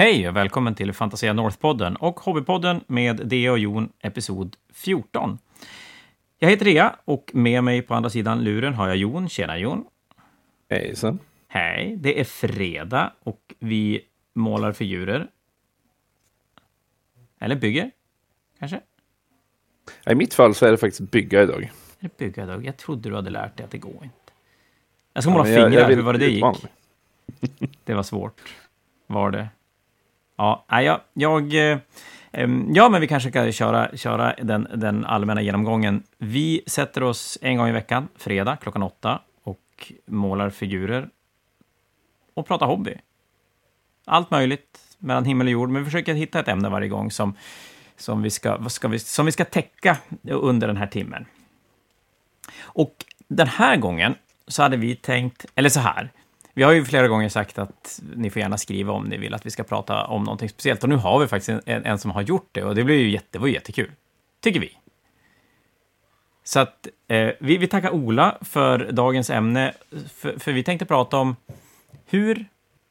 Hej och välkommen till Fantasia North-podden och Hobbypodden med Dea och Jon, episod 14. Jag heter Dea och med mig på andra sidan luren har jag Jon. Tjena Jon! Hejsan! Hej! Det är fredag och vi målar figurer. Eller bygger, kanske? I mitt fall så är det faktiskt bygga idag. Är det bygga idag? Jag trodde du hade lärt dig att det går inte. Jag ska måla Ja, jag- fingrar. jag vill Hur var det det gick? Det var svårt. Var det? Ja, jag... jag eh, ja, men vi kanske kan köra, köra den, den allmänna genomgången. Vi sätter oss en gång i veckan, fredag klockan åtta, och målar figurer och pratar hobby. Allt möjligt mellan himmel och jord, men vi försöker hitta ett ämne varje gång som, som, vi, ska, ska vi, som vi ska täcka under den här timmen. Och den här gången så hade vi tänkt, eller så här, vi har ju flera gånger sagt att ni får gärna skriva om ni vill att vi ska prata om någonting speciellt. Och nu har vi faktiskt en, en, en som har gjort det och det blir ju jätte, det var ju jättekul. Tycker vi. Så att eh, vi, vi tackar Ola för dagens ämne. För, för vi tänkte prata om hur,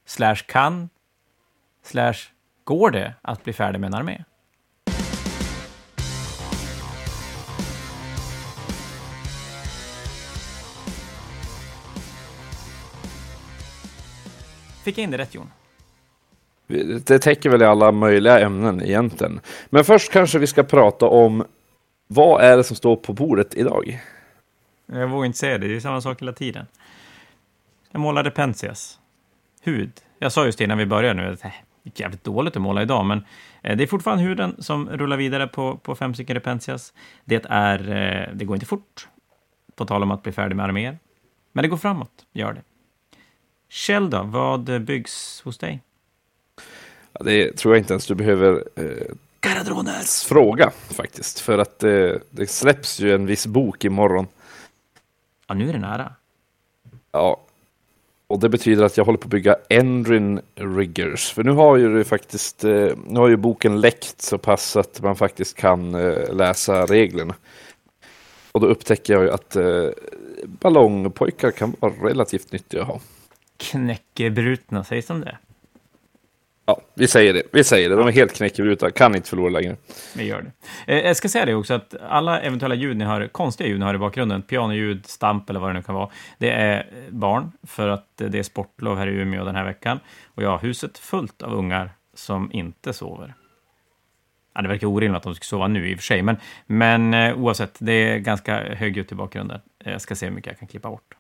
slash kan, slash går det att bli färdig med en armé? Fick jag in det rätt, Jon? Det täcker väl i alla möjliga ämnen egentligen. Men först kanske vi ska prata om vad är det som står på bordet idag? Jag vågar inte säga det, det är samma sak hela tiden. Jag målade Pensias. Hud. Jag sa just innan vi började nu att det gick jävligt dåligt att måla idag, men eh, det är fortfarande huden som rullar vidare på, på fem stycken Repensias. Det, är, eh, det går inte fort, på tal om att bli färdig med arméer. Men det går framåt, gör det. Kjell då, vad byggs hos dig? Ja, det tror jag inte ens du behöver eh, fråga faktiskt. För att eh, det släpps ju en viss bok imorgon. Ja, nu är det nära. Ja. Och det betyder att jag håller på att bygga Endrin Riggers. För nu har ju det faktiskt, eh, nu har ju boken läckt så pass att man faktiskt kan eh, läsa reglerna. Och då upptäcker jag ju att eh, ballongpojkar kan vara relativt nyttiga att ha. Knäckebrutna, sägs som det? Ja, vi säger det. Vi säger det. De är helt knäckebrutna. Kan inte förlora längre. Vi gör det. Eh, jag ska säga det också att alla eventuella ljud ni hör, konstiga ljud ni hör i bakgrunden, pianoljud, stamp eller vad det nu kan vara, det är barn för att det är sportlov här i Umeå den här veckan. Och jag har huset fullt av ungar som inte sover. Ja, det verkar orimligt att de ska sova nu i och för sig, men, men eh, oavsett, det är ganska högljutt i bakgrunden. Eh, Jag ska se hur mycket jag kan klippa bort.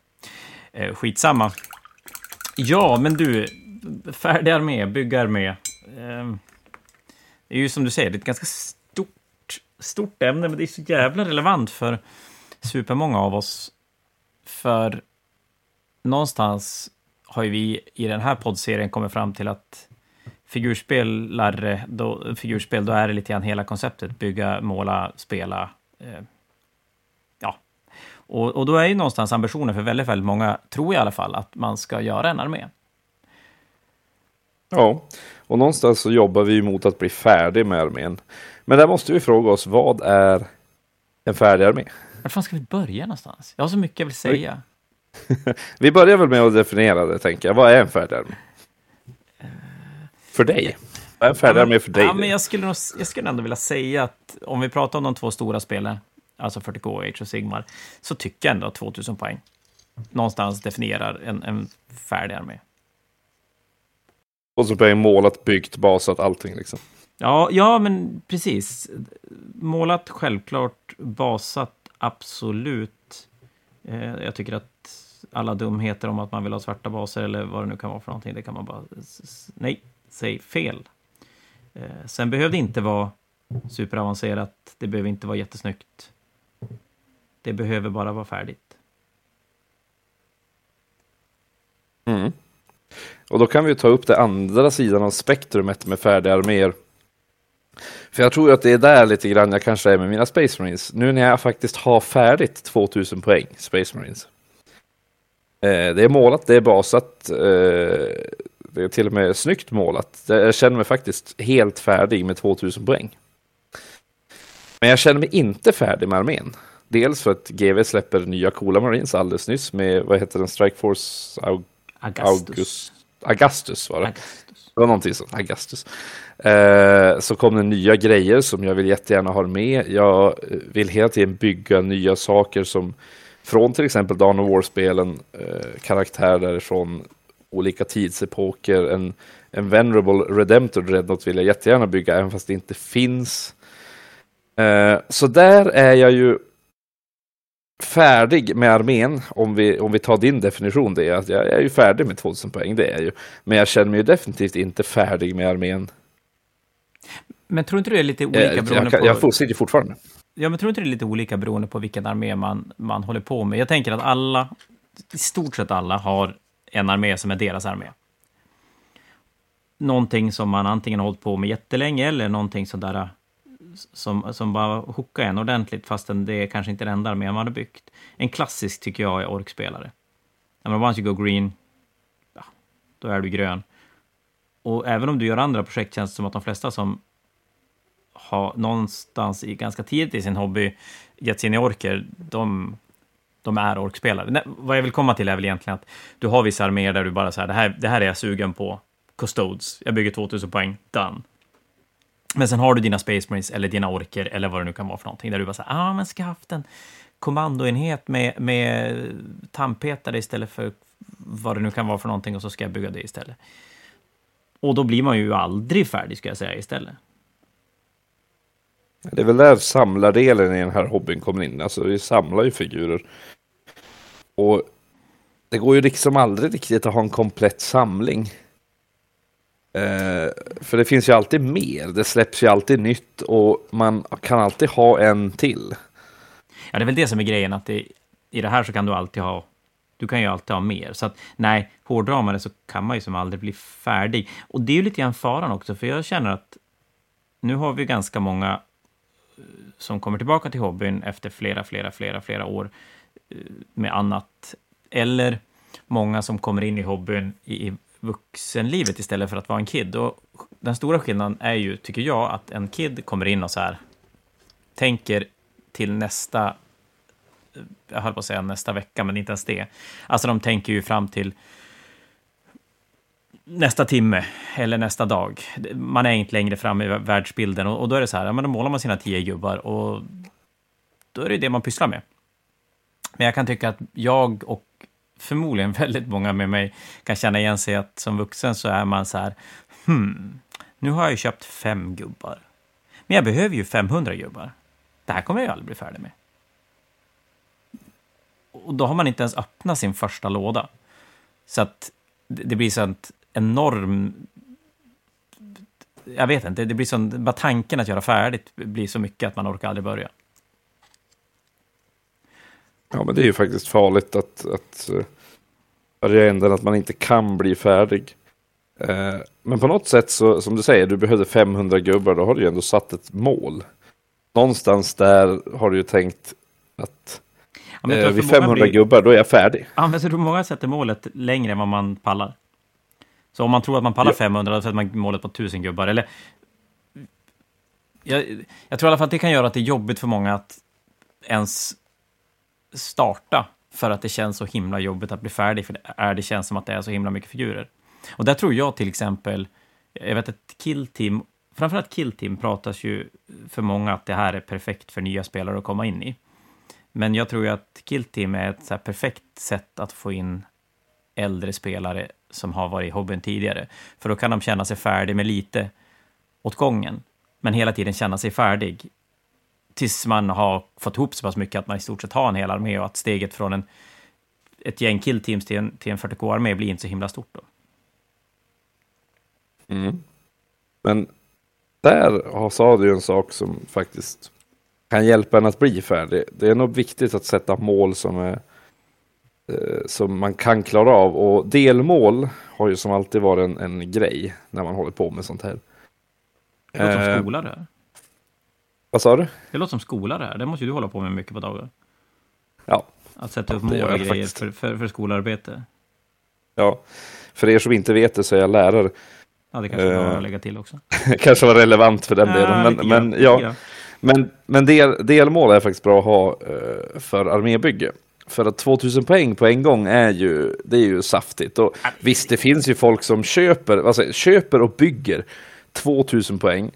Eh, skitsamma. Ja, men du, färdig armé, byggarmé. Ehm, det är ju som du säger, det är ett ganska stort, stort ämne, men det är så jävla relevant för supermånga av oss. För någonstans har ju vi i den här poddserien kommit fram till att figurspelare, då, figurspel, då är det lite grann hela konceptet. Bygga, måla, spela. Eh, och, och då är ju någonstans ambitionen för väldigt, väldigt många, tror jag i alla fall, att man ska göra en armé. Ja, och någonstans så jobbar vi mot att bli färdig med armén. Men där måste vi fråga oss, vad är en färdig armé? Var fan ska vi börja någonstans? Jag har så mycket jag vill säga. Vi börjar väl med att definiera det, tänker jag. Vad är en färdig armé? För dig? Vad är en färdig armé för dig? Ja, men jag, skulle nog, jag skulle ändå vilja säga att om vi pratar om de två stora spelen, alltså 40K och Age of Sigmar, så tycker jag ändå att 2000 poäng någonstans definierar en, en färdig armé. Och så blir målat, byggt, basat, allting liksom. Ja, ja, men precis. Målat självklart, basat absolut. Eh, jag tycker att alla dumheter om att man vill ha svarta baser eller vad det nu kan vara för någonting, det kan man bara... Nej, säg fel. Eh, sen behöver det inte vara superavancerat. Det behöver inte vara jättesnyggt. Det behöver bara vara färdigt. Mm. Och då kan vi ta upp det andra sidan av spektrumet med färdiga arméer. För jag tror att det är där lite grann jag kanske är med mina Space Marines. Nu när jag faktiskt har färdigt 2000 poäng Space Marines. Eh, det är målat, det är basat, eh, det är till och med snyggt målat. Jag känner mig faktiskt helt färdig med 2000 poäng. Men jag känner mig inte färdig med armén. Dels för att GV släpper nya coola Marines alldeles nyss med, vad heter den, Strike Force Aug Augustus. August. Augustus var det. Augustus. Det var någonting sånt, Augustus. Eh, så kom det nya grejer som jag vill jättegärna ha med. Jag vill hela tiden bygga nya saker som från till exempel Dawn of War-spelen, eh, karaktärer därifrån olika tidsepoker, en, en Venerable Redemptor Dreadnought vill jag jättegärna bygga, även fast det inte finns. Eh, så där är jag ju färdig med armén, om vi, om vi tar din definition, det är att jag, är ju färdig med 2000 poäng, det är ju. Men jag känner mig ju definitivt inte färdig med armén. Men tror inte du det är lite olika Jag, beroende jag, på... jag fortsätter fortfarande. Ja, men tror inte det är lite olika beroende på vilken armé man, man håller på med? Jag tänker att alla, i stort sett alla, har en armé som är deras armé. Någonting som man antingen har hållit på med jättelänge eller någonting sådär som, som bara hookar en ordentligt fastän det är kanske inte den enda armén man har byggt. En klassisk tycker jag är orkspelare. I mean, once you go green, ja, då är du grön. Och även om du gör andra projekt känns det som att de flesta som har någonstans i ganska tidigt i sin hobby gett sig in i orker, de, de är orkspelare. Nej, vad jag vill komma till är väl egentligen att du har vissa arméer där du bara så här, det här, det här är jag sugen på. Custodes, jag bygger 2000 poäng, done. Men sen har du dina Space Marines eller dina orker eller vad det nu kan vara för någonting där du bara säger, ah men ska jag haft en kommandoenhet med, med tandpetare istället för vad det nu kan vara för någonting och så ska jag bygga det istället. Och då blir man ju aldrig färdig ska jag säga istället. Det är väl där samlardelen i den här hobbyn kommer in. Alltså vi samlar ju figurer. Och det går ju liksom aldrig riktigt att ha en komplett samling. Eh, för det finns ju alltid mer. Det släpps ju alltid nytt och man kan alltid ha en till. Ja, det är väl det som är grejen, att det, i det här så kan du alltid ha du kan ju alltid ha mer. Så att nej, hårdrar man det så kan man ju som aldrig bli färdig. Och det är ju lite grann faran också, för jag känner att nu har vi ganska många eh, som kommer tillbaka till hobbyn efter flera, flera, flera, flera år eh, med annat. Eller många som kommer in i hobbyn i vuxenlivet istället för att vara en kid. Och den stora skillnaden är ju, tycker jag, att en kid kommer in och så här tänker till nästa jag höll på att säga nästa vecka, men inte ens det. Alltså de tänker ju fram till nästa timme eller nästa dag. Man är inte längre fram i världsbilden och, då är det så här, ja, men då målar man sina tio gubbar och då är det det man pysslar med. Men jag kan tycka att jag och förmodligen väldigt många med mig kan känna igen sig att som vuxen så är man så här, hmm, nu har jag ju köpt fem gubbar. Men jag behöver ju 500 gubbar. Det här kommer jag ju aldrig bli färdig med och då har man inte ens öppnat sin första låda. Så att det blir sånt enorm... Jag vet inte, det blir sån, bara tanken att göra färdigt blir så mycket att man orkar aldrig börja. Ja, men det är ju faktiskt farligt att, att eh, börja änden att man inte kan bli färdig. Eh, men på något sätt så, som du säger, du behövde 500 gubbar, då har du ju ändå satt ett mål. Någonstans där har du ju tänkt att Ja, eh, vid 500 blir... gubbar, då är jag färdig. Ja, men så tror många sätter målet längre än vad man pallar. Så om man tror att man pallar ja. 500, då sätter man målet på 1000 gubbar. Eller... Jag, jag tror i alla fall att det kan göra att det är jobbigt för många att ens starta, för att det känns så himla jobbigt att bli färdig, för det, är, det känns som att det är så himla mycket figurer. Och där tror jag till exempel, jag vet att Kill Team, framförallt Kill Team pratas ju för många att det här är perfekt för nya spelare att komma in i. Men jag tror ju att Kill Team är ett så perfekt sätt att få in äldre spelare som har varit i hobbyn tidigare. För då kan de känna sig färdig med lite åt gången, men hela tiden känna sig färdig tills man har fått ihop så pass mycket att man i stort sett har en hel armé och att steget från en, ett gäng killteams till en, till en 40k-armé blir inte så himla stort då. Mm. Men där sa du ju en sak som faktiskt kan hjälpa en att bli färdig. Det är nog viktigt att sätta mål som, är, eh, som man kan klara av. Och delmål har ju som alltid varit en, en grej när man håller på med sånt här. Det låter som eh, skola det. Vad sa du? Det låter som skola det här. Det måste ju du hålla på med mycket på dagar. Ja. Att sätta upp mål och grejer för, för, för skolarbete. Ja, för er som inte vet det så är jag lärare. Ja, det kanske uh, var att lägga till också. kanske var relevant för den ja, delen. Men, men ja, men, men del, delmål är faktiskt bra att ha uh, för armébygge. För att 2000 poäng på en gång är ju, det är ju saftigt. Och visst, det finns ju folk som köper, alltså, köper och bygger 2000 poäng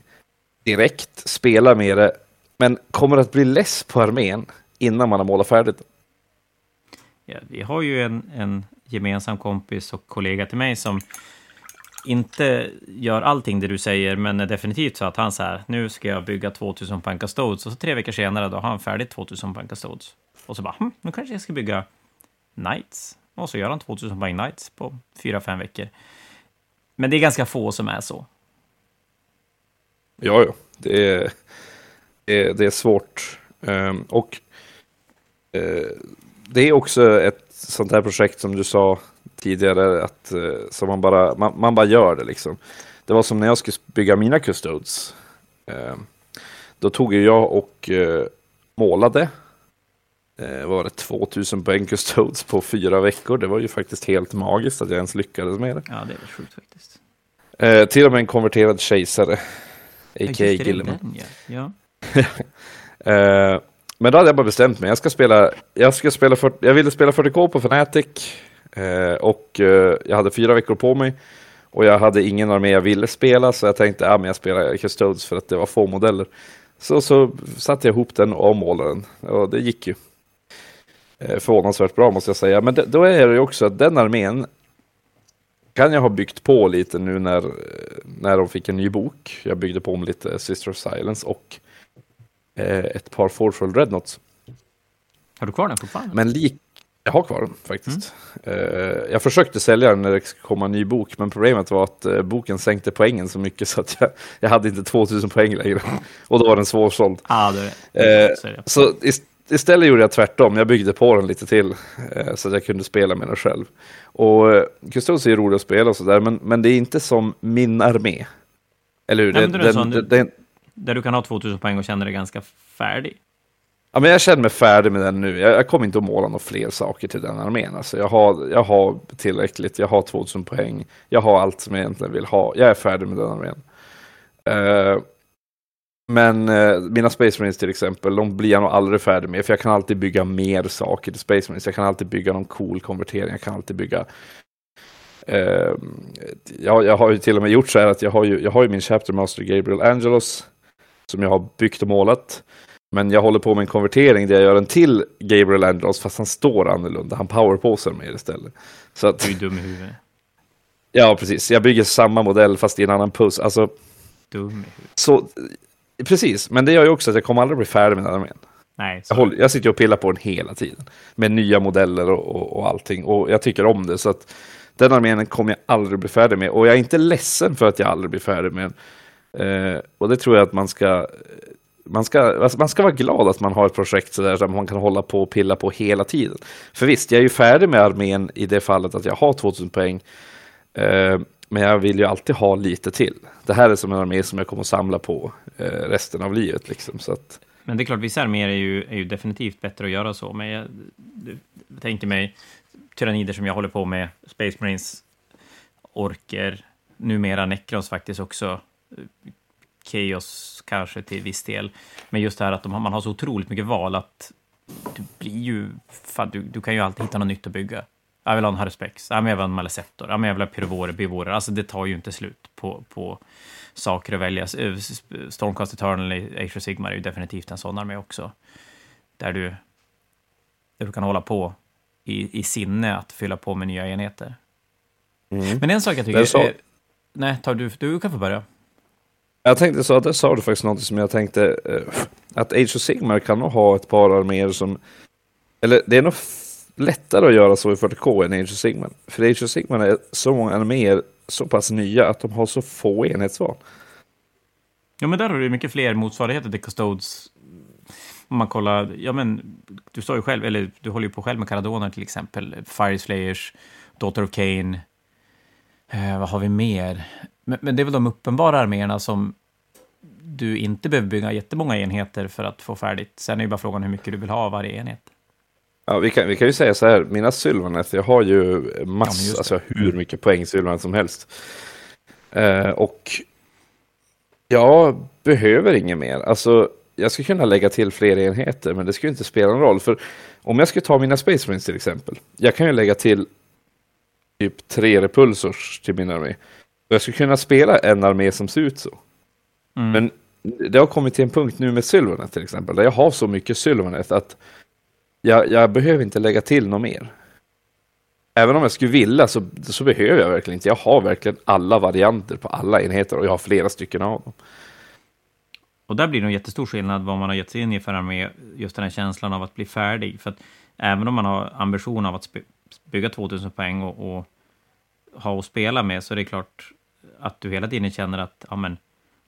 direkt, spelar med det, men kommer att bli less på armén innan man har målat färdigt. Ja, vi har ju en, en gemensam kompis och kollega till mig som inte gör allting det du säger, men är definitivt så att han säger nu ska jag bygga 2000 Panka Stones och så tre veckor senare då har han färdigt 2000 Panka Stones Och så bara, hm, nu kanske jag ska bygga Knights. Och så gör han 2000 poäng Knights på fyra, fem veckor. Men det är ganska få som är så. Ja, ja. Det är, det är, det är svårt. Um, och uh, det är också ett sånt här projekt som du sa tidigare, att, uh, som man, bara, man, man, bara gör det liksom. Det var som när jag skulle bygga mina custodes. Uh, då tog jag och uh, målade eh, var det 2000 poäng custodes på fyra veckor. Det var ju faktiskt helt magiskt att jag ens lyckades med det. Ja, det är sjukt faktiskt. Eh, till och med en konverterad kejsare, a.k.a. Gilliman. Ja. eh, men då hade jag bara bestämt mig. Jag ska spela, jag ska spela för, jag ville spela 40K på Fnatic eh, och eh, jag hade fyra veckor på mig. Och jag hade ingen armé jag ville spela, så jag tänkte att ja, jag spelar Custodes för att det var få modeller. Så, så satte jag ihop den och målade den. Och det gick ju. Förvånansvärt bra måste jag säga. Men det, då är det ju också att den armén kan jag ha byggt på lite nu när, när de fick en ny bok. Jag byggde på om lite Sister of Silence och eh, ett par Forceful Dreadnoughts. Har du kvar den fortfarande? Men lik jag har kvar den faktiskt. Mm. Uh, jag försökte sälja den när det kom en ny bok, men problemet var att uh, boken sänkte poängen så mycket så att jag, jag hade inte 2000 poäng längre. Och då var den svårsåld. Ah, det, uh, så istället gjorde jag tvärtom. Jag byggde på den lite till eh, så att jag kunde spela med den själv. Och eh, Custodes är rolig att spela och sådär, men, men det är inte som min armé. Eller hur? Nej, den, den, sån, den, den, där du kan ha 2000 poäng och känner dig ganska färdig. Ja, men jag känner mig färdig med den nu. Jag, jag kommer inte att måla några fler saker till den armén. Alltså, jag, har, jag har tillräckligt, jag har 2000 poäng, jag har allt som jag egentligen vill ha. Jag är färdig med den armén. Uh, men eh, mina Space Marines till exempel, de blir jag nog aldrig färdig med, för jag kan alltid bygga mer saker till Space Marines. Jag kan alltid bygga någon cool konvertering, jag kan alltid bygga eh, jag, jag har ju till och med gjort så här att jag har ju, jag har ju min Chapter Master Gabriel Angelos som jag har byggt och målat. Men jag håller på med en konvertering där jag gör en till Gabriel Angelos fast han står annorlunda. Han powerposar mer istället. Så att, du är dum i huvudet. Ja, precis. Jag bygger samma modell fast i en annan puss. Alltså, dum i huvudet. Så Precis, men det gör ju också att jag kommer aldrig bli färdig med den armén. Nej, jag, håller, jag sitter och pillar på den hela tiden. Med nya modeller och, och, och allting. Och jag tycker om det. Så att den armén kommer jag aldrig bli färdig med. Och jag är inte ledsen för att jag aldrig blir färdig med den. Eh, och det tror jag att man ska... Man ska, alltså man ska vara glad att man har ett projekt så där man kan hålla på och pilla på hela tiden. För visst, jag är ju färdig med armén i det fallet att jag har 2000 poäng. Eh, men jag vill ju alltid ha lite till. Det här är som en armé som jag kommer att samla på Eh, resten av livet. Liksom, så att... Men det är klart, vissa arméer är ju, är ju definitivt bättre att göra så. Men jag, jag tänker mig tyrannider som jag håller på med, Space Marines, orker, numera Necrons faktiskt också, Chaos kanske till viss del. Men just det här att de, man har så otroligt mycket val att du blir ju... Fan, du, du kan ju alltid hitta något nytt att bygga. Jag vill ha en Haruspex, jag vill ha en Malesettor, jag vill ha Pyrovorer, Bivorer. Alltså det tar ju inte slut på, på saker att välja. Stormcast Eternal i Age of Sigmar är ju definitivt en sån armé också. Där du, där du kan hålla på i, i sinne att fylla på med nya enheter. Mm. Men en sak jag tycker... Så... Är, nej, tar du, du kan få börja. Jag tänkte så att det sa du faktiskt något som jag tänkte eh, att Age of Sigmar kan nog ha ett par arméer som... Eller det är nog lättare att göra så i 40K än Age of Sigmar. För Age of Sigmar är så många arméer så pass nya att de har så få enhetsval. Ja, men där har du mycket fler motsvarigheter till Custodes. Om man kollar, ja men, du sa ju själv, eller du håller ju på själv med Caradona till exempel, Fireslayers, Daughter of Cain. Eh, vad har vi mer? Men, men, det är väl de uppenbara arméerna som du inte behöver bygga jättemånga enheter för att få färdigt. Sen är ju bara frågan hur mycket du vill ha av varje enhet. Ja, vi, kan, vi kan ju säga så här, mina Sylvaneth, jag har ju massor, ja, alltså hur mycket poäng Sylvaneth som helst. Eh, och jag behöver inget mer. Alltså, jag skulle kunna lägga till fler enheter, men det skulle inte spela någon roll. För om jag skulle ta mina Space Marines till exempel, jag kan ju lägga till typ tre repulsors till min armé. Och jag skulle kunna spela en armé som ser ut så. Mm. Men det har kommit till en punkt nu med Sylvanet till exempel, där jag har så mycket Sylvanet att jag, jag behöver inte lägga till något mer. Även om jag skulle vilja så, så behöver jag verkligen inte. Jag har verkligen alla varianter på alla enheter och jag har flera stycken av dem. Och där blir det en jättestor skillnad vad man har gett sig in i för armé, just den här känslan av att bli färdig. För att även om man har ambition av att bygga 2000 poäng och, och ha att spela med, så är det klart att du hela tiden känner att ja, men,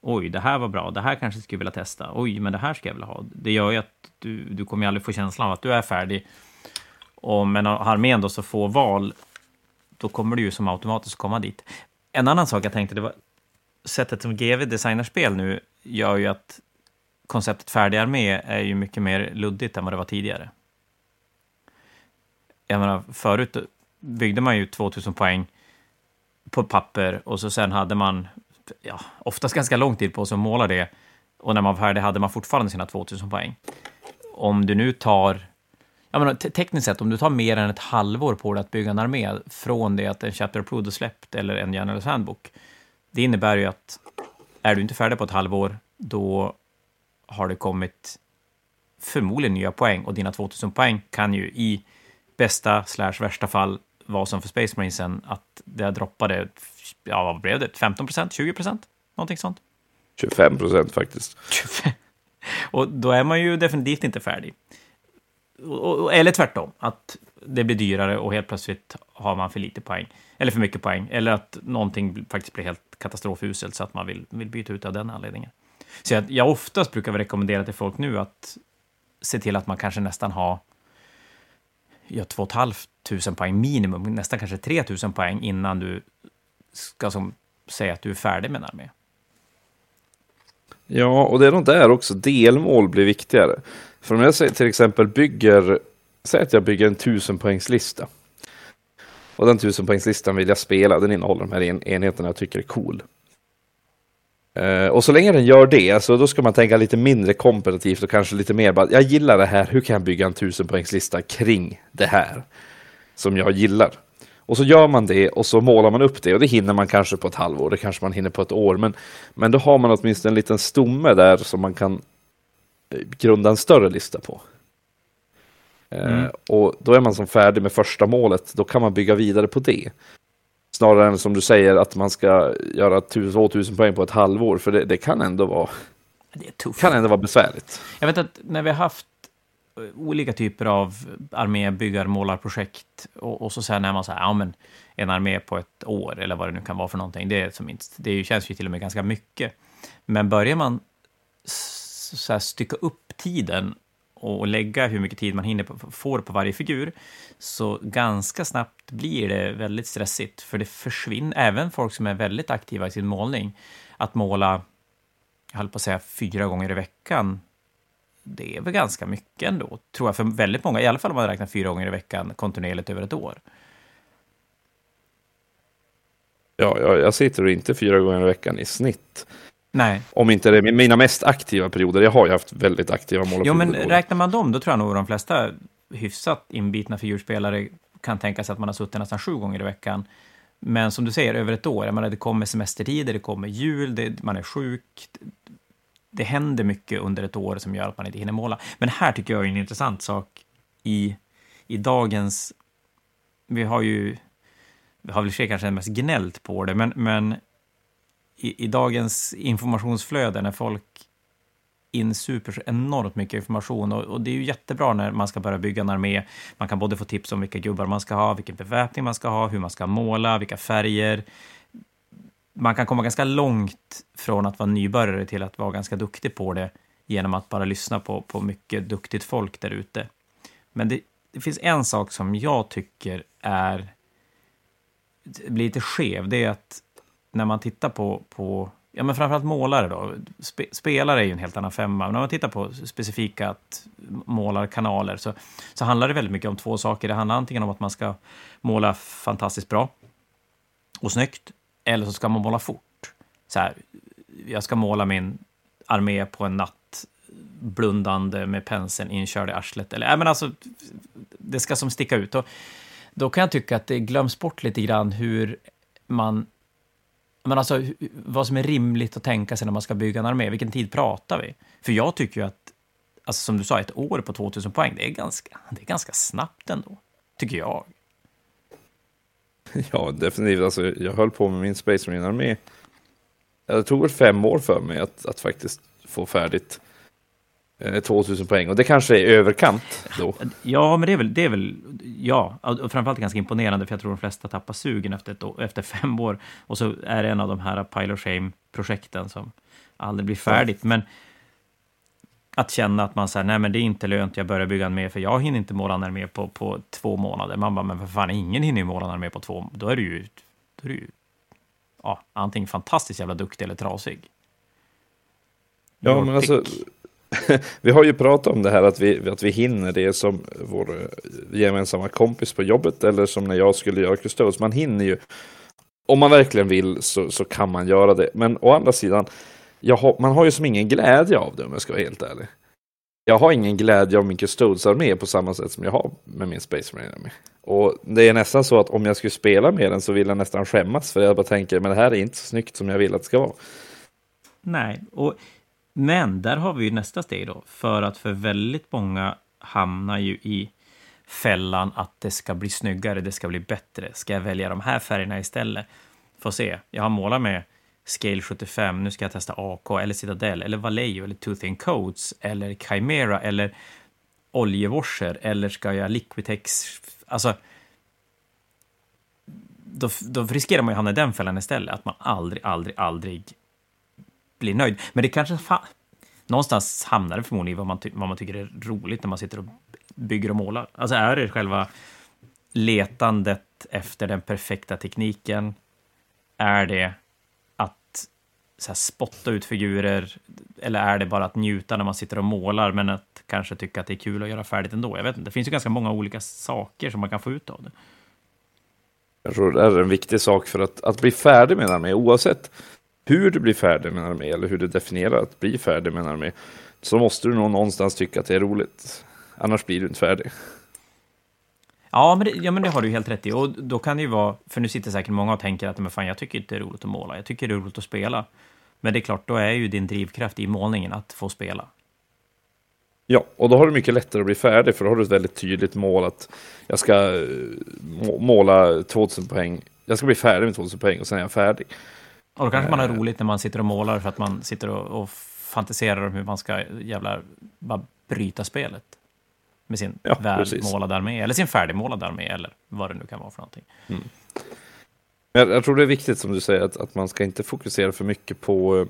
oj, det här var bra, det här kanske skulle vilja testa, oj, men det här ska jag vilja ha. Det gör ju att du, du kommer aldrig få känslan av att du är färdig. Och, men har armén då så få val, då kommer du ju som automatiskt komma dit. En annan sak jag tänkte, det var sättet som GV designar spel nu gör ju att konceptet färdig armé är ju mycket mer luddigt än vad det var tidigare. Jag menar, förut byggde man ju 2000 poäng på papper och så sen hade man ja, oftast ganska lång tid på sig att måla det. Och när man var färdig hade man fortfarande sina 2000 poäng. Om du nu tar, jag menar, tekniskt sett, om du tar mer än ett halvår på dig att bygga en armé från det att en chapter approved är släppt eller en Generals handbook, det innebär ju att är du inte färdig på ett halvår, då har det kommit förmodligen nya poäng och dina 2000 poäng kan ju i bästa slash värsta fall vara som för Space Marinesen, att det droppade, ja vad blev det, 15 procent, 20 procent, någonting sånt? 25 procent faktiskt. och då är man ju definitivt inte färdig. Eller tvärtom, att det blir dyrare och helt plötsligt har man för lite poäng, eller för mycket poäng, eller att någonting faktiskt blir helt katastrofuselt så att man vill, vill byta ut av den anledningen. Så jag, jag oftast brukar rekommendera till folk nu att se till att man kanske nästan har ja, 2 500 poäng minimum, nästan kanske 3 000 poäng innan du ska som, säga att du är färdig med en armé. Ja, och det är nog där också delmål blir viktigare. För om jag säger till exempel bygger, säg att jag bygger en 1000 poängslista. Och den 1000 poängslistan vill jag spela, den innehåller de här en enheterna jag tycker är cool. Uh, och så länge den gör det, alltså, då ska man tänka lite mindre kompetitivt och kanske lite mer bara, jag gillar det här, hur kan jag bygga en 1000 poängslista kring det här som jag gillar? Och så gör man det och så målar man upp det och det hinner man kanske på ett halvår, det kanske man hinner på ett år, men, men då har man åtminstone en liten stomme där som man kan eh, grunda en större lista på. Eh, mm. Uh, och då är man som färdig med första målet, då kan man bygga vidare på det. Snarare än som du säger att man ska göra 2000 poäng på ett halvår, för det, det kan ändå vara det är kan ändå vara besvärligt. Jag vet att när vi har haft olika typer av armébyggarmålarprojekt och, och så sen när man säger ja men en armé på ett år eller vad det nu kan vara för någonting, det, är som minst, det känns ju till och med ganska mycket. Men börjar man så här stycka upp tiden och lägga hur mycket tid man hinner på, får på varje figur, så ganska snabbt blir det väldigt stressigt, för det försvinner, även folk som är väldigt aktiva i sin målning, att måla, jag höll på att säga fyra gånger i veckan, det är väl ganska mycket ändå, tror jag, för väldigt många, i alla fall om man räknar fyra gånger i veckan kontinuerligt över ett år. Ja, jag, jag sitter inte fyra gånger i veckan i snitt. Nej. Om inte det är mina mest aktiva perioder. Jag har ju haft väldigt aktiva mål. Jo, men räknar man dem, då tror jag nog de flesta hyfsat inbitna figurspelare kan tänka sig att man har suttit nästan sju gånger i veckan. Men som du säger, över ett år, jag menar, det kommer semestertider, det kommer jul, det, man är sjuk. Det händer mycket under ett år som gör att man inte hinner måla. Men här tycker jag är en intressant sak i, i dagens... Vi har ju... Vi har väl kanske mest gnällt på det, men, men i, i dagens informationsflöde när folk insuper så enormt mycket information och, och, det är ju jättebra när man ska börja bygga en armé. Man kan både få tips om vilka gubbar man ska ha, vilken beväpning man ska ha, hur man ska måla, vilka färger. Man kan komma ganska långt från att vara nybörjare till att vara ganska duktig på det genom att bara lyssna på, på mycket duktigt folk där ute. Men det, det finns en sak som jag tycker är blir lite skev, det är att när man tittar på, på ja men framförallt målare då, Spe, spelare är ju en helt annan femma, men när man tittar på specifika målarkanaler så, så handlar det väldigt mycket om två saker. Det handlar antingen om att man ska måla fantastiskt bra och snyggt, eller så ska man måla fort. Så här, jag ska måla min armé på en natt, blundande med penseln inkörd i arslet. Eller, äh, men alltså, det ska som sticka ut. Och då kan jag tycka att det glöms bort lite grann hur man... Men alltså, vad som är rimligt att tänka sig när man ska bygga en armé. Vilken tid pratar vi? För jag tycker ju att, alltså som du sa, ett år på 2000 poäng, det är ganska, det är ganska snabbt ändå. Tycker jag. Ja, definitivt. Alltså, jag höll på med min Space Marine-armé. Det tog väl fem år för mig att, att faktiskt få färdigt 2000 poäng. Och det kanske är överkant då. Ja, men det är väl, det är väl ja, och framförallt ganska imponerande, för jag tror de flesta tappar sugen efter, ett, efter fem år. Och så är det en av de här Pile of Shame-projekten som aldrig blir färdigt. Men att känna att man säger, nej men det är inte lönt, jag börjar bygga en mer, för jag hinner inte måla en armé på, på två månader. Man bara, men för fan, ingen hinner ju måla en armé på två, då är du ju, då är du ju ja, antingen fantastiskt jävla duktig eller trasig. Ja, men alltså, vi har ju pratat om det här att vi, att vi hinner det som vår eh, gemensamma kompis på jobbet eller som när jag skulle göra Custodes. Man hinner ju. Om man verkligen vill så, så kan man göra det. Men å andra sidan, har, man har ju som ingen glädje av det om jag ska vara helt ärlig. Jag har ingen glädje av min Custodes-armé på samma sätt som jag har med min Space Marine-armé. Och det är nästan så att om jag skulle spela med den så vill jag nästan skämmas för jag bara tänker men det här är inte så snyggt som jag vill att det ska vara. Nej, och, men där har vi ju nästa steg då. För att för väldigt många hamnar ju i fällan att det ska bli snyggare, det ska bli bättre. Ska jag välja de här färgerna istället? Får se, jag har målat med Scale 75, nu ska jag testa AK eller Citadel eller Vallejo eller Tooth and Coats eller Chimera eller oljewasher eller ska jag Liquitex? Alltså, då, då riskerar man ju att hamna i den fällan istället, att man aldrig, aldrig, aldrig blir nöjd. Men det kanske någonstans hamnar det förmodligen i vad man, vad man tycker är roligt när man sitter och bygger och målar. Alltså är det själva letandet efter den perfekta tekniken? Är det så här, spotta ut figurer? Eller är det bara att njuta när man sitter och målar, men att kanske tycka att det är kul att göra färdigt ändå? Jag vet inte. Det finns ju ganska många olika saker som man kan få ut av det. Jag tror det är en viktig sak för att, att bli färdig med det med, oavsett hur du blir färdig med en armé eller hur du definierar att bli färdig med en armé, så måste du nog någonstans tycka att det är roligt. Annars blir du inte färdig. Ja men, det, ja, men det har du helt rätt i. Och då kan det ju vara, för nu sitter säkert många och tänker att men fan, jag tycker inte det är roligt att måla, jag tycker det är roligt att spela. Men det är klart, då är ju din drivkraft i målningen att få spela. Ja, och då har du mycket lättare att bli färdig, för då har du ett väldigt tydligt mål att jag ska eh, måla 2000 poäng. Jag ska bli färdig med 2000 poäng och sen är jag färdig. Och då kanske man har eh. roligt när man sitter och målar för att man sitter och, och fantiserar om hur man ska jävla bara bryta spelet med sin ja, välmålade armé, eller sin färdigmålade armé, eller vad det nu kan vara för någonting. Mm. Jag, jag, tror det är viktigt som du säger att, att man ska inte fokusera för mycket på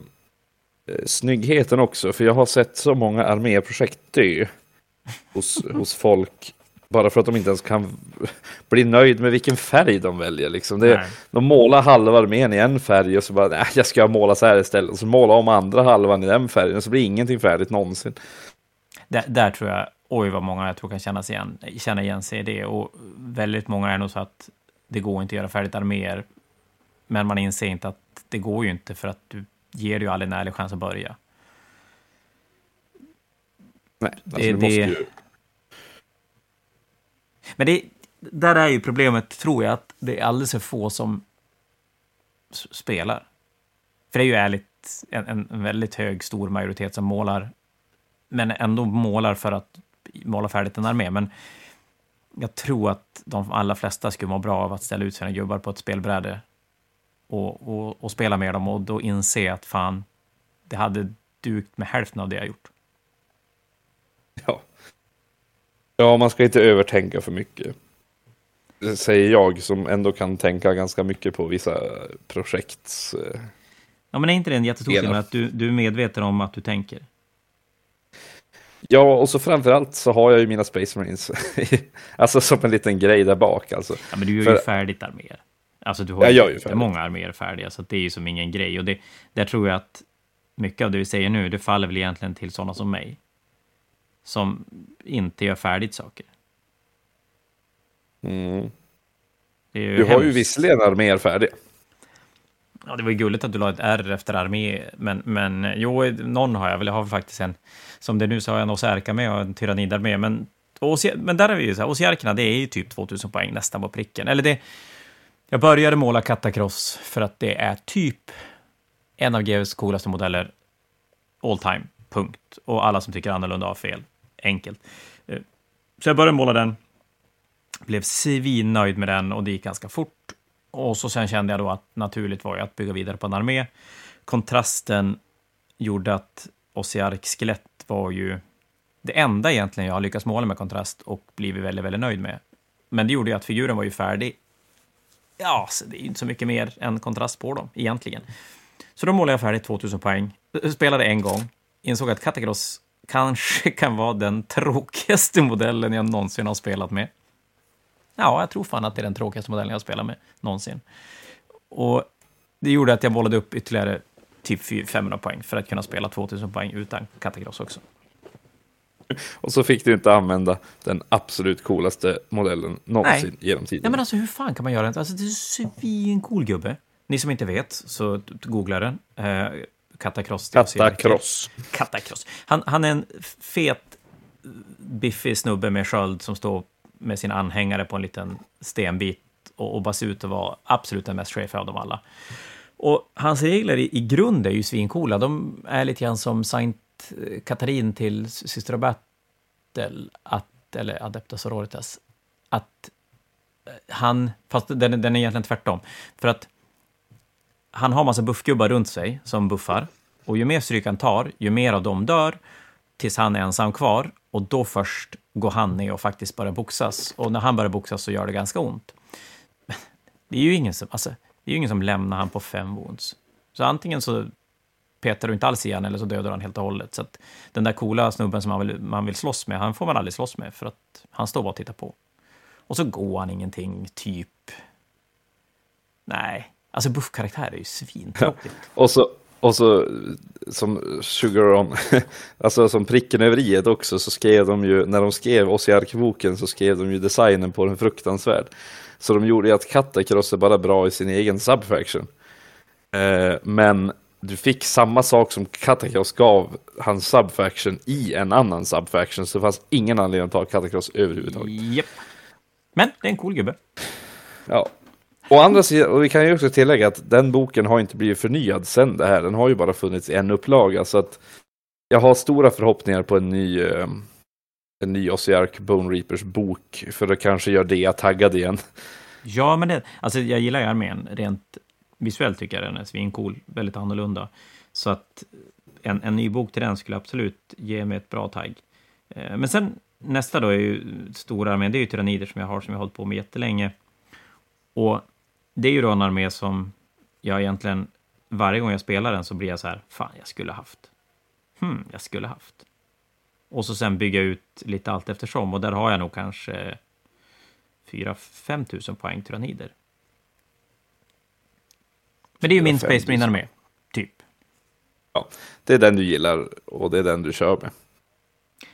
eh, snyggheten också, för jag har sett så många arméprojekt dö hos, hos folk bara för att de inte ens kan bli nöjd med vilken färg de väljer. Liksom. Det, de målar halva armén i en färg och så bara, nej, jag ska måla så här istället. Och så målar om andra halvan i den färgen och så blir ingenting färdigt någonsin. Där, där tror jag oj vad många jag tror kan känna, igen, känna igen sig i det. Och väldigt många är nog så att det går inte att göra färdigt arméer. Men man inser inte att det går ju inte för att du ger ju aldrig en ärlig chans att börja. Nej, alltså det, måste ju... Men det, där är ju problemet, tror jag, att det är alldeles för få som spelar. För det är ju ärligt en, en väldigt hög, stor majoritet som målar, men ändå målar för att måla färdigt en armé, men jag tror att de allra flesta skulle må bra av att ställa ut sina gubbar på ett spelbräde och, och, och spela med dem och då inse att fan, det hade dukt med hälften av det jag gjort. Ja. Ja, man ska inte övertänka för mycket. Det säger jag som ändå kan tänka ganska mycket på vissa projekt. Ja, men är inte det en jättestor skillnad att du, du är medveten om att du tänker? Ja, och så framförallt så har jag ju mina Space Marines, alltså som en liten grej där bak alltså. Ja, men du gör För... ju färdigt arméer. Alltså du har ju, ju många arméer färdiga, så det är ju som ingen grej. Och det, där tror jag att mycket av det vi säger nu, det faller väl egentligen till sådana som mig. Som inte gör färdigt saker. Mm. du har hemskt. ju visserligen arméer färdiga. Ja, det var ju gulligt att du la ett R efter armé, men, men jo, någon har jag väl. Jag har faktiskt en, som det är nu så har jag en Osärka med och en Tyrannidarmé, men, men där är vi ju så här, Osjärkerna, det är ju typ 2000 poäng nästan på pricken. Eller det, jag började måla Katakross för att det är typ en av GWs coolaste modeller all time, punkt. Och alla som tycker annorlunda har fel. Enkelt. Eh, så jag började måla den, blev svinnöjd med den och det gick ganska fort. Och så sen kände jag då att naturligt var ju att bygga vidare på en armé. Kontrasten gjorde att Ossiark skelett var ju det enda egentligen jag har lyckats måla med kontrast och blivit väldigt, väldigt nöjd med. Men det gjorde ju att figuren var ju färdig. Ja, så det är inte så mycket mer än kontrast på dem egentligen. Så då målade jag färdigt 2000 poäng, spelade en gång, insåg att Katakross kanske kan vara den tråkigaste modellen jag någonsin har spelat med. Ja, jag tror fan att det är den tråkigaste modellen jag har spelat med någonsin. Och det gjorde att jag bollade upp ytterligare typ 500 poäng för att kunna spela 2000 poäng utan Katakross också. Och så fick du inte använda den absolut coolaste modellen någonsin Nej. genom tiden. Nej, men alltså hur fan kan man göra det? Alltså, det är svincool gubbe. Ni som inte vet, så googla den. Eh, Katakross. Katakross. Katakross. Han, han är en fet, biffig snubbe med sköld som står med sin anhängare på en liten stenbit och, och bara ser ut att vara absolut den mest chefiga av dem alla. Och hans regler i, i grund är ju svincoola. De är lite grann som Saint Katarin till Syster Battle, att, eller Adepta Sororitas, att han, fast den, den är egentligen tvärtom, för att han har massa buffgubbar runt sig som buffar. Och ju mer stryk han tar, ju mer av dem dör, tills han är ensam kvar. Och då först går han ner och faktiskt börjar boxas. Och när han börjar boxas så gör det ganska ont. Det är ju ingen som, alltså, det är ju ingen som lämnar han på fem wounds. Så antingen så petar du inte alls igen eller så dödar han helt och hållet. Så att den där coola snubben som man vill, man vill slåss med, han får man aldrig slåss med för att han står bara och tittar på. Och så går han ingenting, typ. Nej, Alltså buffkaraktär är ju svintråkigt. Och så, och så som Sugar On, alltså som pricken över i också, så skrev de ju, när de skrev oss i arkboken så skrev de ju designen på den fruktansvärd. Så de gjorde ju att Katakross är bara bra i sin egen subfaction. Eh, men du fick samma sak som Katakross gav hans subfaction i en annan subfaction, så det fanns ingen anledning att ta Katakross överhuvudtaget. Yep. Men det är en cool gubbe. Ja, Å andra sidan, och vi kan ju också tillägga att den boken har inte blivit förnyad sen det här. Den har ju bara funnits i en upplaga. Så att jag har stora förhoppningar på en ny, eh, en ny Ossiark Bone Reapers bok. För det kanske gör det jag taggad igen. Ja, men det, alltså jag gillar ju armén. Rent visuellt tycker jag den är svincool. Väldigt annorlunda. Så att en, en ny bok till den skulle absolut ge mig ett bra tagg. Eh, men sen nästa då är ju stora armén. Det är ju tyrannider som jag har som jag har hållit på med jättelänge. Och det är ju då en armé som jag egentligen, varje gång jag spelar den så blir jag så här, fan, jag skulle haft. Hmm, jag skulle haft. Och så sen bygga ut lite allt eftersom och där har jag nog kanske 4-5 tusen poäng tyrannider. Men det är ju min Space Marine-armé, typ. Ja, det är den du gillar och det är den du kör med.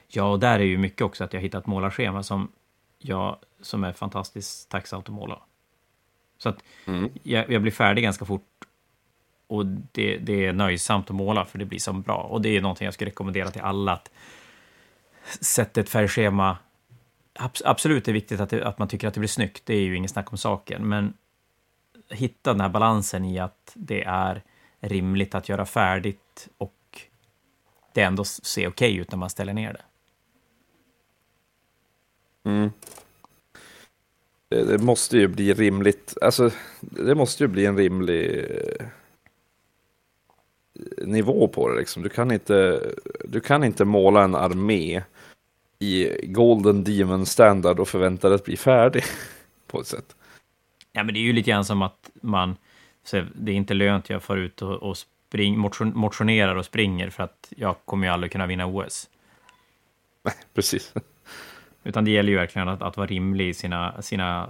Ja, och där är ju mycket också att jag hittat målarschema som, jag, som är fantastiskt tacksamt att måla. Så att mm. jag, jag, blir färdig ganska fort och det, det, är nöjsamt att måla för det blir så bra. Och det är någonting jag skulle rekommendera till alla. att Sätta ett färgschema. Absolut är det viktigt att, det, att man tycker att det blir snyggt, det är ju inget snack om saken. Men hitta den här balansen i att det är rimligt att göra färdigt och det ändå ser okej okay ut när man ställer ner det. Mm det, det, måste ju bli rimligt. Alltså, det måste ju bli en rimlig eh, nivå på det. Liksom. Du, kan inte, du kan inte måla en armé i Golden Demon standard och förvänta dig att bli färdig på ett sätt. Ja, men det är ju lite grann som att man, det är inte lönt jag får ut och, och spring, motion, motionerar och springer för att jag kommer ju aldrig kunna vinna OS. Nej, precis. Utan det gäller ju verkligen att, att vara rimlig i sina, sina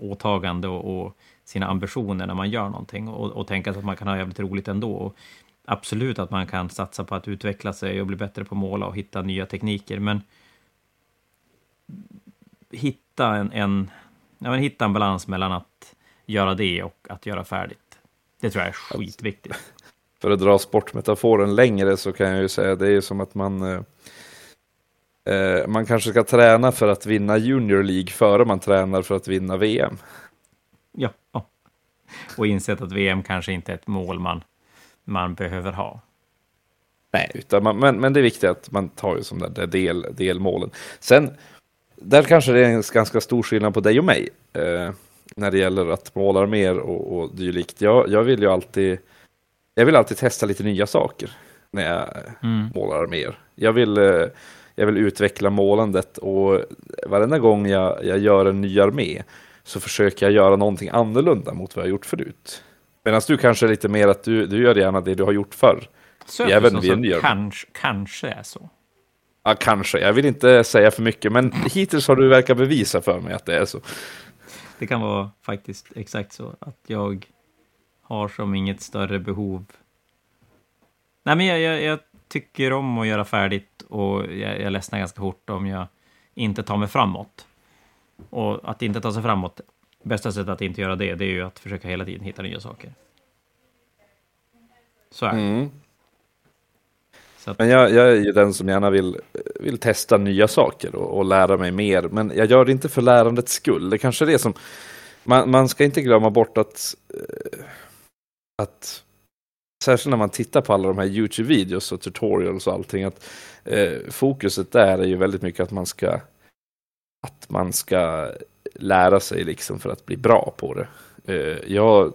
åtaganden och, och, sina ambitioner när man gör någonting och, och tänka att man kan ha jävligt roligt ändå. Och absolut att man kan satsa på att utveckla sig och bli bättre på att måla och hitta nya tekniker, men hitta en, en, ja, men hitta en balans mellan att göra det och att göra färdigt. Det tror jag är skitviktigt. För att dra sportmetaforen längre så kan jag ju säga det är som att man eh, eh, man kanske ska träna för att vinna Junior League före man tränar för att vinna VM. Ja, och insett att VM kanske inte är ett mål man, man behöver ha. Nej, utan man, men, men det är viktigt att man tar ju som där del, delmålen. Sen, där kanske det är en ganska stor skillnad på dig och mig. Eh, när det gäller att måla mer och, och dylikt. Jag, jag vill ju alltid, jag vill alltid testa lite nya saker när jag mm. målar mer. Jag vill, eh, jag vill utveckla målandet och varenda gång jag, jag gör en ny armé så försöker jag göra någonting annorlunda mot vad jag gjort förut. Medan du kanske är lite mer att du, du gör gärna det du har gjort förr. Så även vid en kanske, kanske är så. Ja, kanske. Jag vill inte säga för mycket, men hittills har du verkat bevisa för mig att det är så. Det kan vara faktiskt exakt så att jag har som inget större behov. Nej, men jag, jag, jag tycker om att göra färdigt och jag, jag ledsnar ganska hårt om jag inte tar mig framåt. Och att inte ta sig framåt, bästa sättet att inte göra det, det är ju att försöka hela tiden hitta nya saker. Så är det. Mm. Att... Men jag, jag, är ju den som gärna vill, vill testa nya saker och, och, lära mig mer. Men jag gör det inte för lärandets skull. Det kanske är det som... Man, man ska inte glömma bort att, eh, att särskilt när man tittar på alla de här YouTube-videos och tutorials och allting, att eh, fokuset där är ju väldigt mycket att man ska att man ska lära sig liksom för att bli bra på det. Eh, jag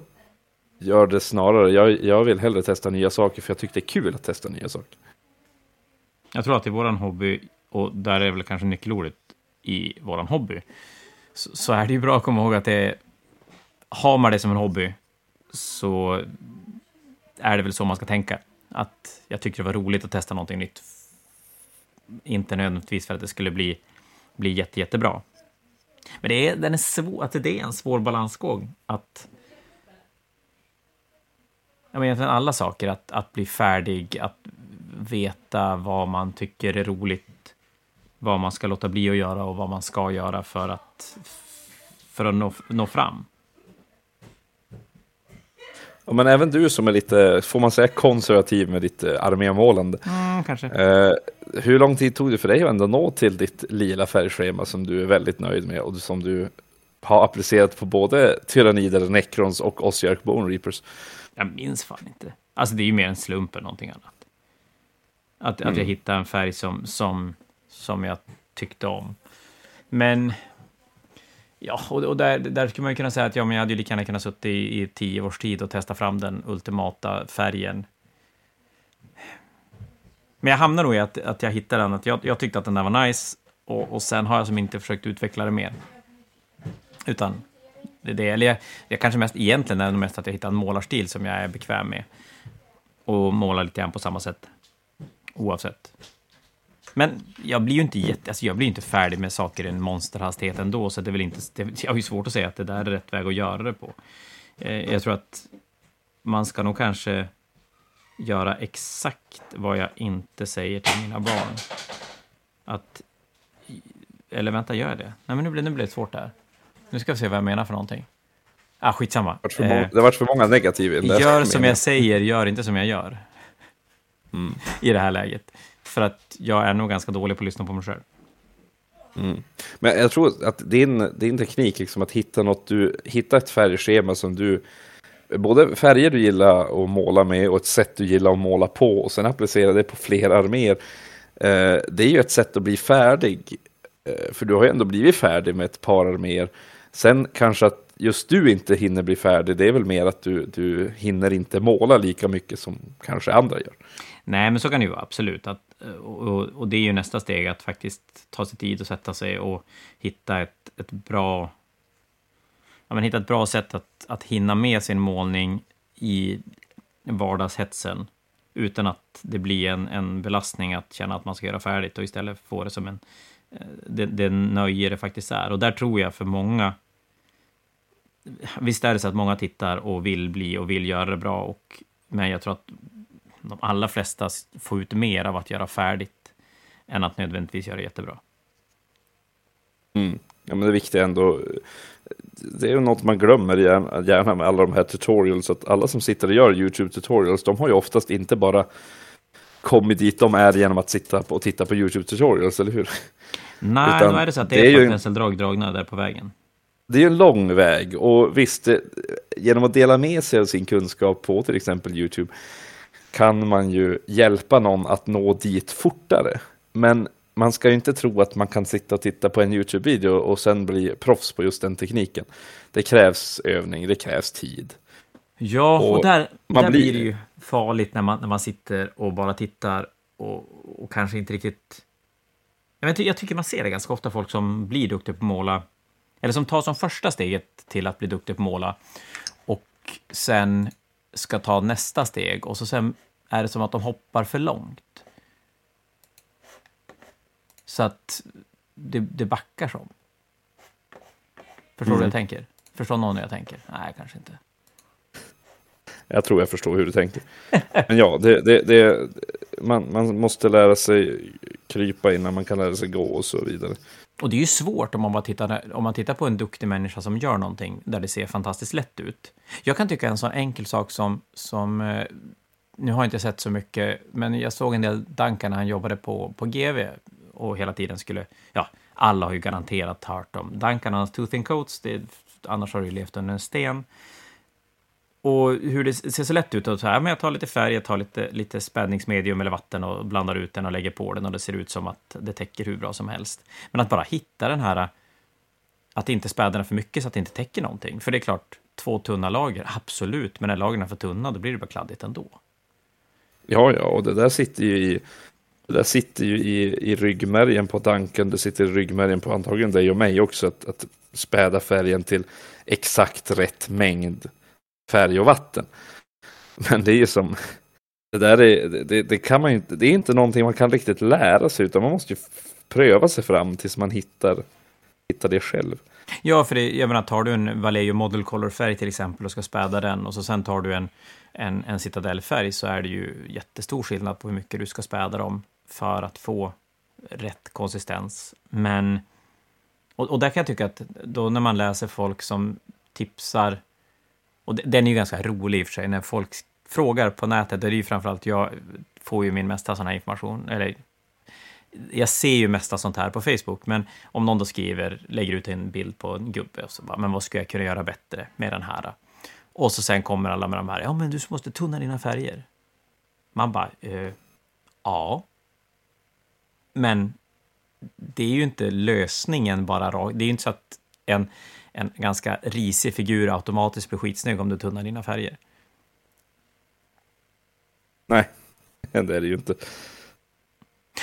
gör det snarare, jag, jag vill hellre testa nya saker för jag tycker det är kul att testa nya saker. Jag tror att i våran hobby, och där är väl kanske nyckelordet i våran hobby, så, så, är det ju bra att komma ihåg att det är, har man det som en hobby så är det väl så man ska tänka. Att jag tyckte det var roligt att testa någonting nytt. Inte nödvändigtvis för att det skulle bli bli jätte, jättebra. Men det är, den är svår, att det är en svår balansgång att... Jag menar egentligen alla saker, att, att bli färdig, att veta vad man tycker är roligt, vad man ska låta bli att göra och vad man ska göra för att, för att nå, nå fram. Men även du som är lite, får man säga konservativ med ditt eh, armémålande. Mm, kanske. Eh, hur lång tid tog det för dig att ändå nå till ditt lila färgschema som du är väldigt nöjd med och som du har applicerat på både Tyrannider, Necrons och Ossiark Bone Reapers? Jag minns fan inte. Alltså det är ju mer en slump än någonting annat. Att, mm. att jag mm. hittade en färg som, som, som jag tyckte om. Men Ja, och, och där, där skulle man ju kunna säga att ja, men jag hade ju lika gärna kunnat sitta i, i tio års tid och testa fram den ultimata färgen. Men jag hamnar nog i att, att jag hittade den, att jag, jag tyckte att den där var nice och, och sen har jag som inte försökt utveckla det mer. Utan det är det, eller jag, jag kanske mest, egentligen är det mest att jag hittar en målarstil som jag är bekväm med. Och målar lite grann på samma sätt, oavsett. Men jag blir ju inte, jätte, alltså jag blir inte färdig med saker i en monsterhastighet ändå, så det är väl inte, det, jag har ju svårt att säga att det där är rätt väg att göra det på. Eh, jag tror att man ska nog kanske göra exakt vad jag inte säger till mina barn. Att, eller vänta, gör jag det? Nej, men nu blir, nu blir det svårt där. Nu ska vi se vad jag menar för någonting. Ah, skitsamma. Det har varit för, varit för många negativa. Gör som jag säger, gör inte som jag gör. Mm. I det här läget. För att jag är nog ganska dålig på att lyssna på mig själv. Mm. Men jag tror att din, din teknik, liksom att hitta något du, hitta ett färgschema som du, både färger du gillar att måla med och ett sätt du gillar att måla på och sen applicera det på fler arméer. Eh, det är ju ett sätt att bli färdig. Eh, för du har ju ändå blivit färdig med ett par arméer. Sen kanske att just du inte hinner bli färdig, det är väl mer att du, du hinner inte måla lika mycket som kanske andra gör. Nej, men så kan det ju vara, absolut. Att Eh, och, och, det är ju nästa steg, att faktiskt ta sig tid och sätta sig och hitta ett, ett bra ja, men hitta ett bra sätt att, att hinna med sin målning i vardagshetsen utan att det blir en, en belastning att känna att man ska göra färdigt och istället få det som en eh, det, det nöje det faktiskt är. Och där tror jag för många Visst är det så att många tittar och vill bli och vill göra det bra, och, men jag tror att de allra flesta får ut mer av att göra färdigt än att nödvändigtvis göra jättebra. Mm. Ja, men det viktiga är ändå, det är ju något man glömmer gärna, med alla de här tutorials. Att alla som sitter och gör YouTube tutorials, de har ju oftast inte bara kommit dit de är genom att sitta och titta på YouTube tutorials, eller hur? Nej, Utan, då är det så att det, det är, är penseldrag dragna där på vägen. Det är en lång väg och visst, genom att dela med sig av sin kunskap på till exempel YouTube kan man ju hjälpa någon att nå dit fortare. Men man ska ju inte tro att man kan sitta och titta på en YouTube-video och sen bli proffs på just den tekniken. Det krävs övning, det krävs tid. Ja, och, och där, där blir... blir det ju farligt när man, när man sitter och bara tittar och, och kanske inte riktigt... Jag, vet, jag tycker man ser det ganska ofta, folk som blir duktiga på att måla, eller som tar som första steget till att bli duktig på att måla och sen ska ta nästa steg och så sen är det som att de hoppar för långt. Så att det, det backar som. Förstår mm. du vad jag tänker? Förstår någon hur jag tänker? Nej, kanske inte. Jag tror jag förstår hur du tänker. Men ja, det, det, det, man, man måste lära sig krypa innan man kan lära sig gå och så vidare. Och det är ju svårt om man, bara tittar, om man tittar på en duktig människa som gör någonting där det ser fantastiskt lätt ut. Jag kan tycka en sån enkel sak som, som eh, nu har jag inte sett så mycket, men jag såg en del Duncan när han jobbade på, på GV och hela tiden skulle, ja, alla har ju garanterat hört om Duncan och hans Tooth and Coats, det, annars har du ju levt under en sten. Och hur det ser så lätt ut, och så här, men jag tar lite färg, jag tar lite, lite spädningsmedium eller vatten och blandar ut den och lägger på den och det ser ut som att det täcker hur bra som helst. Men att bara hitta den här, att inte späda den för mycket så att det inte täcker någonting. För det är klart, två tunna lager, absolut, men när lagren är för tunna, då blir det bara kladdigt ändå. Ja, ja, och det där sitter ju i, det där sitter ju i, i ryggmärgen på tanken, det sitter i ryggmärgen på antagligen dig och mig också, att, att späda färgen till exakt rätt mängd färg och vatten. Men det är ju som, det där är, det, det, kan man inte, det är inte någonting man kan riktigt lära sig, utan man måste ju pröva sig fram tills man hittar, hittar det själv. Ja, för det, jag menar, tar du en Vallejo Model Color-färg till exempel och ska späda den och så sen tar du en, en, en Citadel-färg så är det ju jättestor skillnad på hur mycket du ska späda dem för att få rätt konsistens. Men, och, och där kan jag tycka att då när man läser folk som tipsar, och den är ju ganska rolig i och för sig, när folk frågar på nätet, det är ju framförallt jag får ju min mesta sån här information, eller jag ser ju mesta sånt här på Facebook, men om någon då skriver, lägger ut en bild på en gubbe och så bara, men vad ska jag kunna göra bättre med den här? Och så sen kommer alla med de här, ja men du måste tunna dina färger. Man bara, eh, ja. Men det är ju inte lösningen bara rakt. Det är ju inte så att en, en ganska risig figur automatiskt blir skitsnygg om du tunnar dina färger. Nej, det är det ju inte.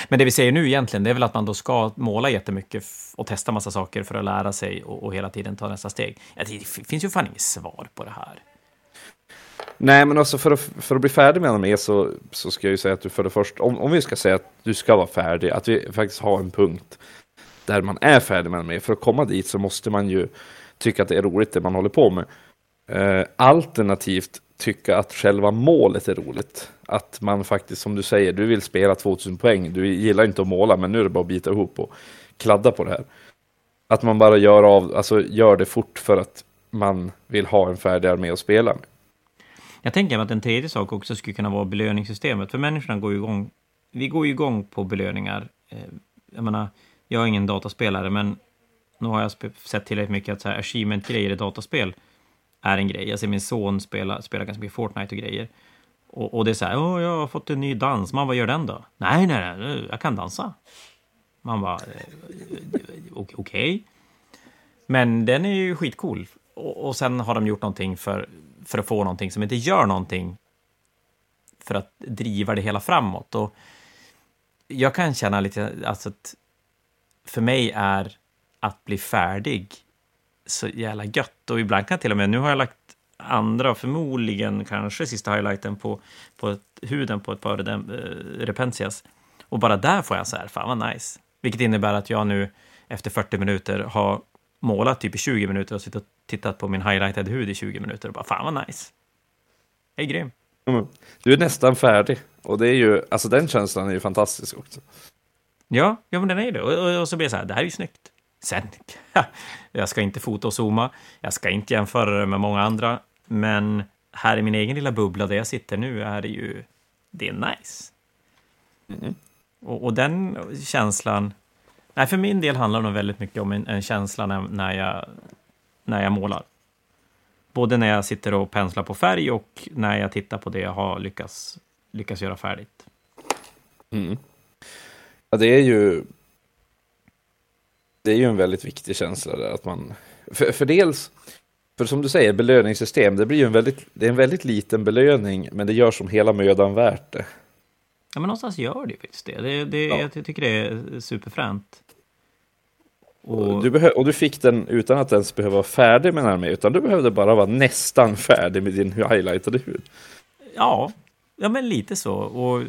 Men det vi säger nu egentligen, det är väl att man då ska måla jättemycket och testa massa saker för att lära sig och, och hela tiden ta nästa steg. Ja, det finns ju fan inget svar på det här. Nej, men alltså för att, för att bli färdig med anime så, så ska jag ju säga att du för det första, om, om vi ska säga att du ska vara färdig, att vi faktiskt har en punkt där man är färdig med anime. För att komma dit så måste man ju tycka att det är roligt det man håller på med. Eh, alternativt tycka att själva målet är roligt. Att man faktiskt, som du säger, du vill spela 2000 poäng, du gillar inte att måla, men nu är det bara att bita ihop och kladda på det här. Att man bara gör, av, alltså gör det fort för att man vill ha en färdig armé att spela med. Jag tänker mig att en tredje sak också skulle kunna vara belöningssystemet, för människorna går ju igång, vi går ju igång på belöningar. Eh, jag menar, jag är ingen dataspelare, men nu har jag sett tillräckligt mycket att så här achievement-grejer i dataspel är en grej. Jag ser min son spela, spela ganska mycket Fortnite och grejer. Och, och det är så här, åh, jag har fått en ny dans. Man, vad gör den då? Nej, nej, nej, jag kan dansa. Man bara, eh, eh, okej. Okay. Men den är ju skitcool. Och, och sen har de gjort någonting för, för att få någonting som inte gör någonting för att driva det hela framåt. Och jag kan känna lite, alltså att för mig är att bli färdig så jävla gött. Och ibland kan jag till och med, nu har jag lagt andra, förmodligen kanske sista highlighten på, på huden på ett par äh, Repentias. Och bara där får jag så här, fan vad nice. Vilket innebär att jag nu efter 40 minuter har målat typ i 20 minuter och suttit och tittat på min highlightad hud i 20 minuter och bara fan vad nice. Jag är grym. Mm. Du är nästan färdig och det är ju, alltså den känslan är ju fantastisk också. Ja, ja men den är ju det. Och, och, och så blir det så här, det här är ju snyggt. Sen, jag ska inte fota och zooma, jag ska inte jämföra det med många andra, men här i min egen lilla bubbla där jag sitter nu är det ju, det är nice. Mm. Och, och, den känslan, nej för min del handlar det nog väldigt mycket om en, en känsla när, när, jag, när jag målar. Både när jag sitter och penslar på färg och när jag tittar på det jag har lyckats, lyckats göra färdigt. Mm. Ja, det är ju det är ju en väldigt viktig känsla där att man, för, för dels, för som du säger, belöningssystem, det blir ju en väldigt, det är en väldigt liten belöning, men det gör som hela mödan värt det. Ja, men någonstans gör det ju faktiskt det. det, det ja. Jag tycker det är superfränt. Och... Du, och du fick den utan att ens behöva vara färdig med en armé, utan du behövde bara vara nästan färdig med din highlightade hud. Ja, ja men lite så. Och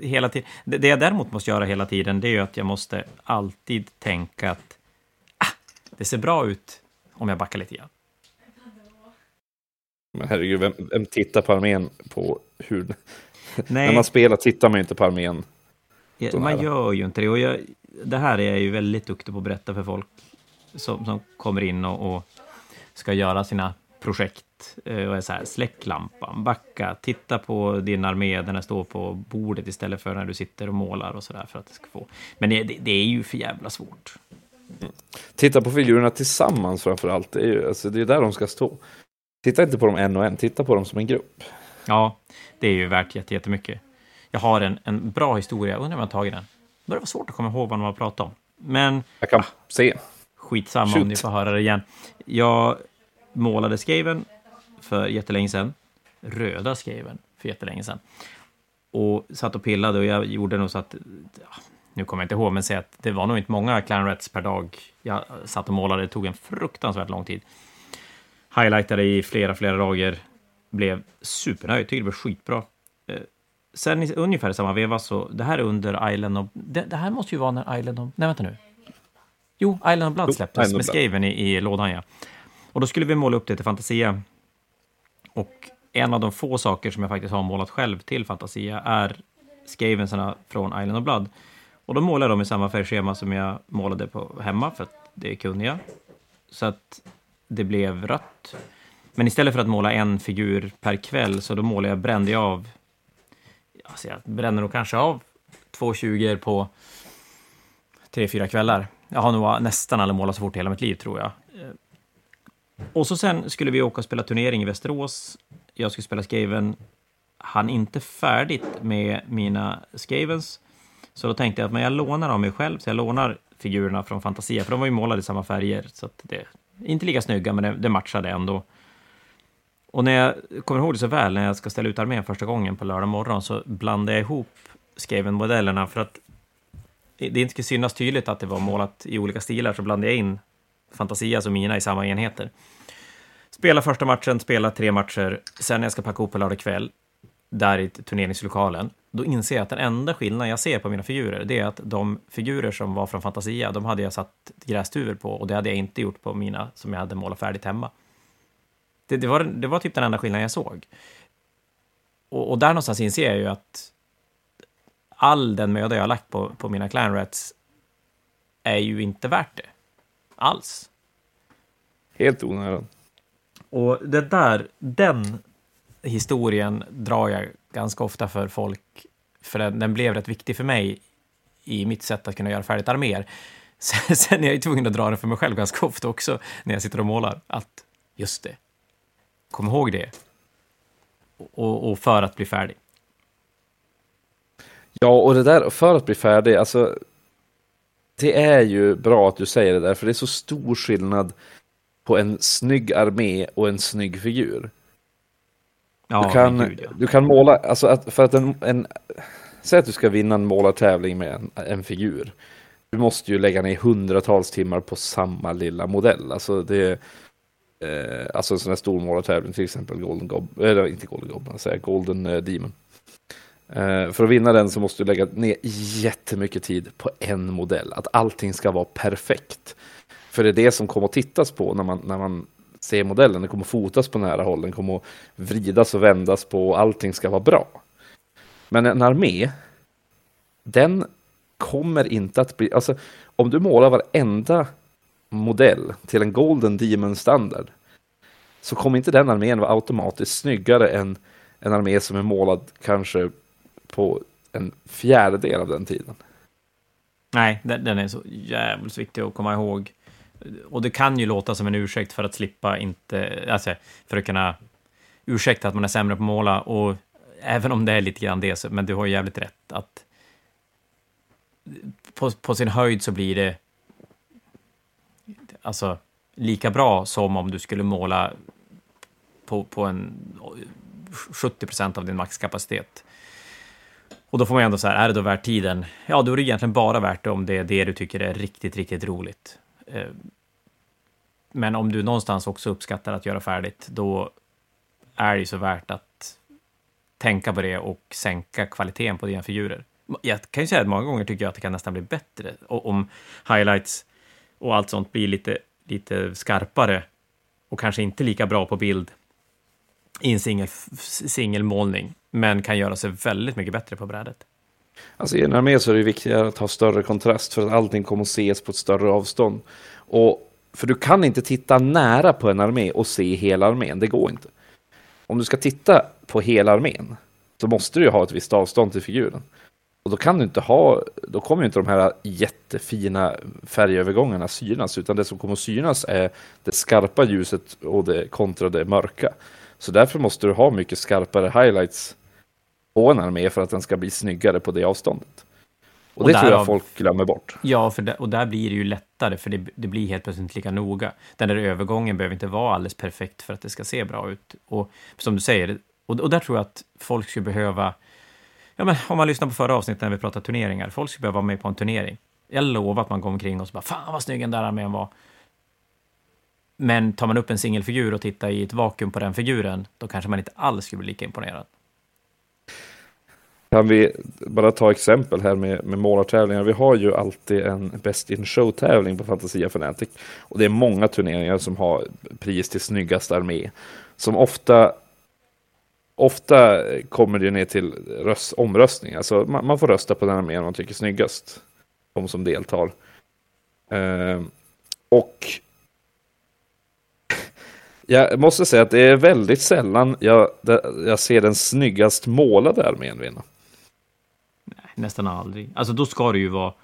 hela tiden. Det jag däremot måste göra hela tiden, det är ju att jag måste alltid tänka att ah, det ser bra ut om jag backar lite grann. Men herregud, vem, vem tittar på armén på hur... När man spelar tittar man inte på armén. Ja, man gör ju inte det. Och jag, det här är jag ju väldigt duktig på att berätta för folk som, som kommer in och, och ska göra sina projekt Eh, och är så här, släck lampan, backa, titta på din armé den står på bordet istället för när du sitter och målar och så där för att det ska få. Men det, det är ju för jävla svårt. Titta på figurerna tillsammans framför allt. Det är ju alltså, det är där de ska stå. Titta inte på dem en och en, titta på dem som en grupp. Ja, det är ju värt jättemycket. Jag har en, en bra historia, undrar om jag har tagit den. Det börjar vara svårt att komma ihåg vad de har pratat om. Men... Jag kan ah, se. Skitsamma Shoot. om ni får höra det igen. Jag målade Skaven för jättelänge sedan. Röda skreven för jättelänge sedan. Och satt och pillade och jag gjorde nog så att, nu kommer jag inte ihåg, men säg att det var nog inte många clan rets per dag jag satt och målade. Det tog en fruktansvärt lång tid. Highlightade i flera, flera dagar. Blev supernöjd, tyckte det var skitbra. Eh, sen i ungefär samma veva så, det här är under Island of... Det, det, här måste ju vara när Island of... Nej, vänta nu. Jo, Island of Blood släpptes med Skaven i, i lådan, ja. Och då skulle vi måla upp det till Fantasia och en av de få saker som jag faktiskt har målat själv till Fantasia är Skavensarna från Island of Blood. Och då målar jag dem i samma färgschema som jag målade på hemma, för att det kunde jag. Så att det blev rött. Men istället för att måla en figur per kväll, så då målade jag, brände jag av, alltså jag brände nog kanske av två 20 på tre, fyra kvällar. Jag har nog nästan aldrig målat så fort i hela mitt liv, tror jag. Och så sen skulle vi åka och spela turnering i Västerås. Jag skulle spela Skaven. Han inte färdigt med mina Skavens. Så då tänkte jag att men jag lånar av mig själv, så jag lånar figurerna från Fantasia, för de var ju målade i samma färger. Så att det, inte lika snygga, men det, det matchade ändå. Och när jag kommer ihåg det så väl, när jag ska ställa ut armén första gången på lördag morgon, så blandade jag ihop Skaven-modellerna för att det inte skulle synas tydligt att det var målat i olika stilar, så blandade jag in Fantasias alltså och mina i samma enheter. Spela första matchen, spela tre matcher, sen när jag ska packa ihop på lördag kväll, där i turneringslokalen, då inser jag att den enda skillnaden jag ser på mina figurer, det är att de figurer som var från Fantasia, de hade jag satt grästuvor på och det hade jag inte gjort på mina som jag hade målat färdigt hemma. Det, det var, det var typ den enda skillnaden jag såg. Och, och, där någonstans inser jag ju att all den möda jag har lagt på, på mina clan rats är ju inte värt det alls. Helt onödan. Och det där, den historien drar jag ganska ofta för folk, för den, den blev rätt viktig för mig i mitt sätt att kunna göra färdigt arméer. Sen, sen är jag ju tvungen att dra den för mig själv ganska ofta också när jag sitter och målar. Att just det, kom ihåg det. Och, och för att bli färdig. Ja, och det där för att bli färdig, alltså det är ju bra att du säger det där, för det är så stor skillnad på en snygg armé och en snygg figur. Ja, du, kan, Gud, ja. du kan måla, alltså att, för att en, en, säg att du ska vinna en målartävling med en, en figur. Du måste ju lägga ner hundratals timmar på samma lilla modell. Alltså det eh, alltså en sån här stor målartävling, till exempel Golden Gob, eller inte Golden Goblin, säga Golden eh, Demon. Eh, för att vinna den så måste du lägga ner jättemycket tid på en modell. Att allting ska vara perfekt. För det är det som kommer att tittas på när man, när man ser modellen. Den kommer att fotas på nära håll, den kommer att vridas och vändas på och allting ska vara bra. Men en armé, den kommer inte att bli... Alltså, om du målar varenda modell till en Golden Demon-standard så kommer inte den armén vara automatiskt snyggare än en armé som är målad kanske på en fjärdedel av den tiden. Nej, den är så jävligt viktig att komma ihåg. Och det kan ju låta som en ursäkt för att slippa inte, alltså för att kunna ursäkta att man är sämre på att måla och även om det är lite grann det, men du har ju jävligt rätt att på, på sin höjd så blir det alltså lika bra som om du skulle måla på, på en 70 procent av din maxkapacitet. Och då får man ju ändå så här, är det då värt tiden? Ja, då är det egentligen bara värt det om det är det du tycker är riktigt, riktigt roligt. Eh, men om du någonstans också uppskattar att göra färdigt, då är det ju så värt att tänka på det och sänka kvaliteten på dina figurer. Jag kan ju säga att många gånger tycker jag att det kan nästan bli bättre om highlights och allt sånt blir lite, lite skarpare och kanske inte lika bra på bild i en singelmålning, men kan göra sig väldigt mycket bättre på brädet. Alltså i en armé så är det viktigare att ha större kontrast för att allting kommer att ses på ett större avstånd. Och, för du kan inte titta nära på en armé och se hela armén, det går inte. Om du ska titta på hela armén så måste du ju ha ett visst avstånd till figuren. Och då kan du inte ha, då kommer inte de här jättefina färgövergångarna synas, utan det som kommer att synas är det skarpa ljuset och det kontra det mörka. Så därför måste du ha mycket skarpare highlights på en armé för att den ska bli snyggare på det avståndet. Och, och det tror jag folk glömmer bort. Ja, för det, och där blir det ju lättare, för det, det, blir helt plötsligt inte lika noga. Den där övergången behöver inte vara alldeles perfekt för att det ska se bra ut. Och som du säger, och, och där tror jag att folk skulle behöva... Ja, men om man lyssnar på förra avsnittet när vi pratade turneringar, folk skulle behöva vara med på en turnering. Jag lovar att man går omkring och så bara, fan vad snygg den där armén var. Men tar man upp en singelfigur och tittar i ett vakuum på den figuren, då kanske man inte alls skulle bli lika imponerad. Kan vi bara ta exempel här med, med målartävlingar. Vi har ju alltid en Best in Show-tävling på Fantasia Fanatic. Och det är många turneringar som har pris till snyggast armé. Som ofta, ofta kommer det ner till röst, omröstning. Alltså man, man, får rösta på den armén man tycker är snyggast. De som deltar. Eh, och jag måste säga att det är väldigt sällan jag, jag ser den snyggast målade armén vinna. Nästan aldrig. Alltså då ska det ju vara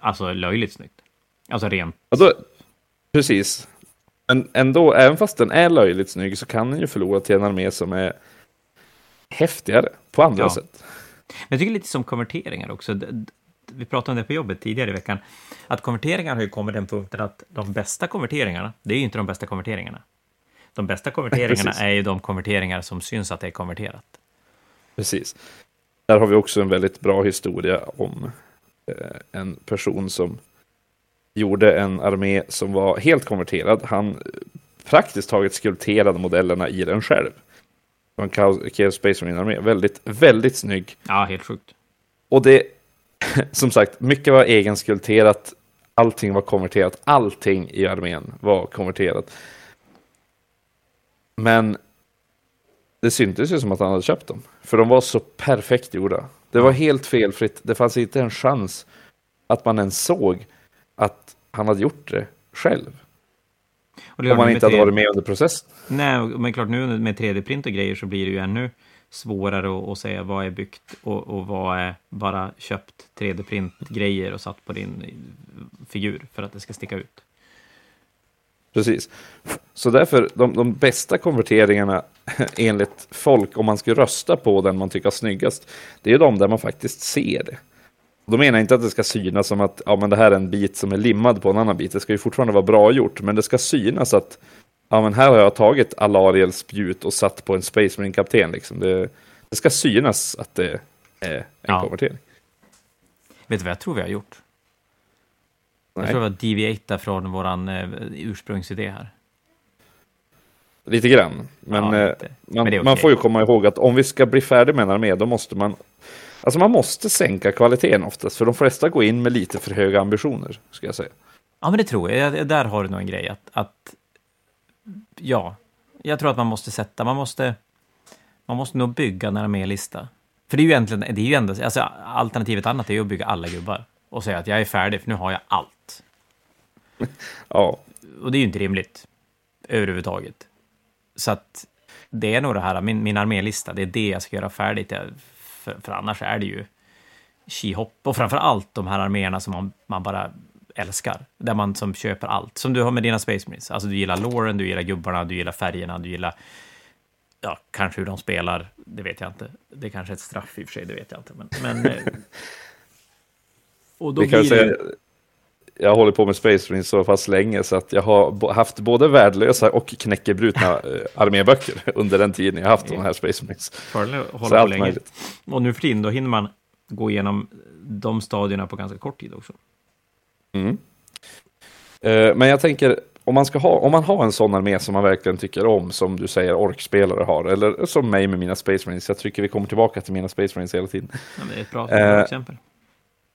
alltså, löjligt snyggt. Alltså rent. Alltså, precis. Men ändå, även fast den är löjligt snygg så kan den ju förlora till en armé som är häftigare på andra ja. sätt. Men jag tycker lite som konverteringar också. Vi pratade om det på jobbet tidigare i veckan. Att konverteringar har ju kommit den punkten att de bästa konverteringarna, det är ju inte de bästa konverteringarna. De bästa konverteringarna är ju de konverteringar som syns att det är konverterat. Precis. Där har vi också en väldigt bra historia om eh, en person som gjorde en armé som var helt konverterad. Han praktiskt taget skulpterade modellerna i den själv. En Chaos Space Marine-armé. Väldigt, väldigt snygg. Ja, helt sjukt. Och det, som sagt, mycket var egenskulpterat. Allting var konverterat. Allting i armén var konverterat. Men det syntes ju som att han hade köpt dem. För de var så perfekt gjorda. Det var helt felfritt. Det fanns inte en chans att man ens såg att han hade gjort det själv. Om man inte hade varit med under processen. Nej, men klart nu med 3D-print och grejer så blir det ju ännu svårare att, att säga vad är byggt och, och vad är bara köpt 3D-print-grejer och satt på din figur för att det ska sticka ut. Precis. Så därför, de, de bästa konverteringarna enligt folk, om man ska rösta på den man tycker är snyggast, det är de där man faktiskt ser det. Då menar jag inte att det ska synas som att ja, men det här är en bit som är limmad på en annan bit. Det ska ju fortfarande vara bra gjort, men det ska synas att ja, men här har jag tagit Alariels spjut och satt på en Space Marine-kapten. Liksom. Det, det, ska synas att det är en ja. konvertering. Vet du vad jag tror vi har gjort? Jag tror det var deviata från vår eh, ursprungsidé här. Lite grann. Men, ja, eh, man, men okay. man, får ju komma ihåg att om vi ska bli färdig med en armé, då måste man... Alltså man måste sänka kvaliteten oftast, för de flesta går in med lite för höga ambitioner, ska jag säga. Ja, men det tror jag. Där har du nog en grej. Att, att, ja, jag tror att man måste sätta, man måste, man måste nog bygga en armélista. För det är ju egentligen, det är ju ändå, alltså alternativet annat är ju att bygga alla gubbar och säga att jag är färdig, för nu har jag allt. ja. Och det är ju inte rimligt överhuvudtaget. Så att det är nog det här, min, min armélista, det är det jag ska göra färdigt. För, för annars är det ju skihopp. Och framför allt de här arméerna som man, man bara älskar. Där man som köper allt. Som du har med dina Space Marines. Alltså du gillar Lauren, du gillar gubbarna, du gillar färgerna, du gillar ja, kanske hur de spelar, det vet jag inte. Det är kanske är ett straff i och för sig, det vet jag inte. Men, men eh, och då det blir säga, jag hållit på med Space Marines så pass länge så att jag har haft både värdelösa och knäckebrutna eh, arméböcker under den tiden jag haft de här Space Marines. Fördel hålla på länge. Möjligt. Och nu för tiden, då hinner man gå igenom de stadierna på ganska kort tid också. Mm. Eh, men jag tänker, om man, ska ha, om man har en sån armé som man verkligen tycker om, som du säger orkspelare har, eller som mig med mina Space Marines, jag tycker vi kommer tillbaka till mina Space Marines hela tiden. Ja, det är ett bra, bra exempel.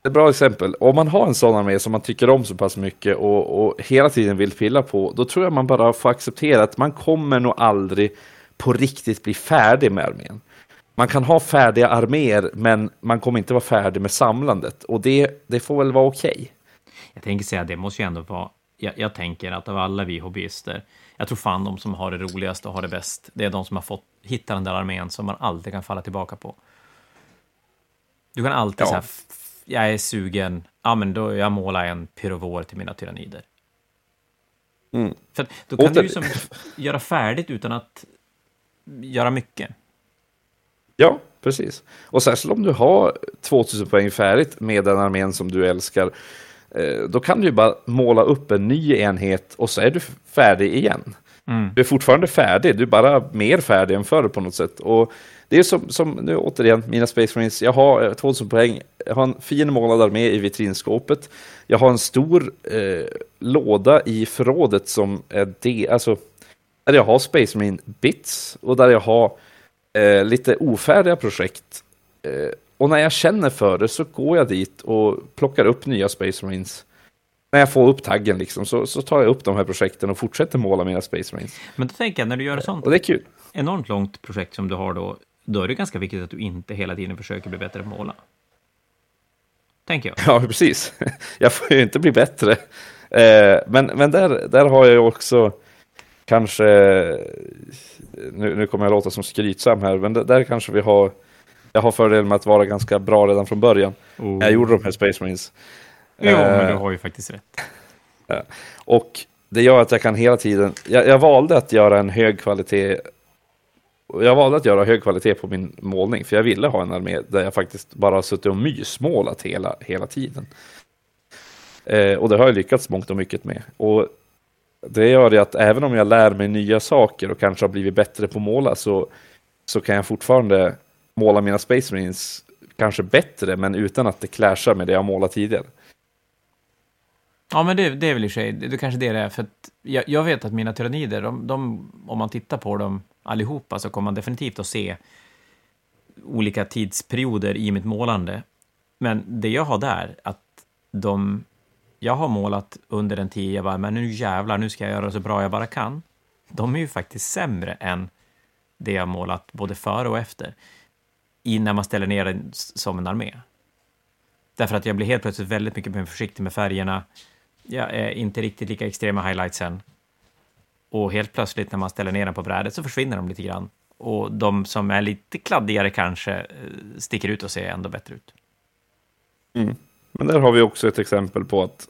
Ett bra exempel. Om man har en sån armé som man tycker om så pass mycket och, och hela tiden vill pilla på, då tror jag man bara får acceptera att man kommer nog aldrig på riktigt bli färdig med armén. Man kan ha färdiga arméer, men man kommer inte vara färdig med samlandet. Och det, det får väl vara okej. Okay. Jag tänker säga det måste ju ändå vara... Jag, jag, tänker att av alla vi hobbyister, jag tror fan de som har det roligast och har det bäst, det är de som har fått hitta den där armén som man alltid kan falla tillbaka på. Du kan alltid ja. säga, jag är sugen, ja men då jag målar en pyrovor till mina tyrannider. Mm. För då kan Åter... du ju som göra färdigt utan att göra mycket. Ja, precis. Och särskilt om du har 2000 poäng färdigt med den armén som du älskar, eh, då kan du ju bara måla upp en ny enhet och så är du färdig igen. Mm. Du är fortfarande färdig, du är bara mer färdig än förr på något sätt. Och det är som, som nu återigen, mina Space Marines, jag har eh, 2000 poäng, jag har en fin målad armé i vitrinskåpet, jag har en stor eh, låda i förrådet som är det, alltså, där jag har Space Marine Bits och där jag har eh, lite ofärdiga projekt. Eh, och när jag känner för det så går jag dit och plockar upp nya Space Marines. När jag får upp taggen liksom, så, så tar jag upp de här projekten och fortsätter måla mina Space Marines. Men då tänker jag, när du gör ett sånt och det är kul. enormt långt projekt som du har då, då är det ganska viktigt att du inte hela tiden försöker bli bättre på att måla. Tänker jag. Ja, precis. Jag får ju inte bli bättre. Eh, men men där, där har jag ju också kanske, nu, nu kommer jag låta som skrytsam här, men där kanske vi har, jag har fördelen med att vara ganska bra redan från början. Oh. Jag gjorde de här Space Marines. Jo, eh, men du har ju faktiskt rätt. Och det gör att jag kan hela tiden, jag, jag valde att göra en hög kvalitet jag valde att göra hög kvalitet på min målning, för jag ville ha en armé där jag faktiskt bara har suttit och mysmålat hela, hela tiden. Eh, och det har jag lyckats mångt och mycket med. Och det gör att även om jag lär mig nya saker och kanske har blivit bättre på att måla så, så kan jag fortfarande måla mina Space Marines kanske bättre, men utan att det clashar med det jag målat tidigare. Ja, men det, det är väl i sig, det det kanske det det är, för att jag, jag vet att mina tyrannider, de, de, om man tittar på dem allihopa så kommer man definitivt att se olika tidsperioder i mitt målande. Men det jag har där, att de jag har målat under en tid, jag bara, men nu jävlar, nu ska jag göra så bra jag bara kan. De är ju faktiskt sämre än det jag målat både före och efter, i när man ställer ner den som en armé. Därför att jag blir helt plötsligt väldigt mycket mer försiktig med färgerna. Är inte riktigt lika extrema highlightsen. Och helt plötsligt när man ställer ner den på brädet så försvinner de lite grann. Och de som är lite kladdigare kanske eh, sticker ut och ser ändå bättre ut. Mm. Men där har vi också ett exempel på att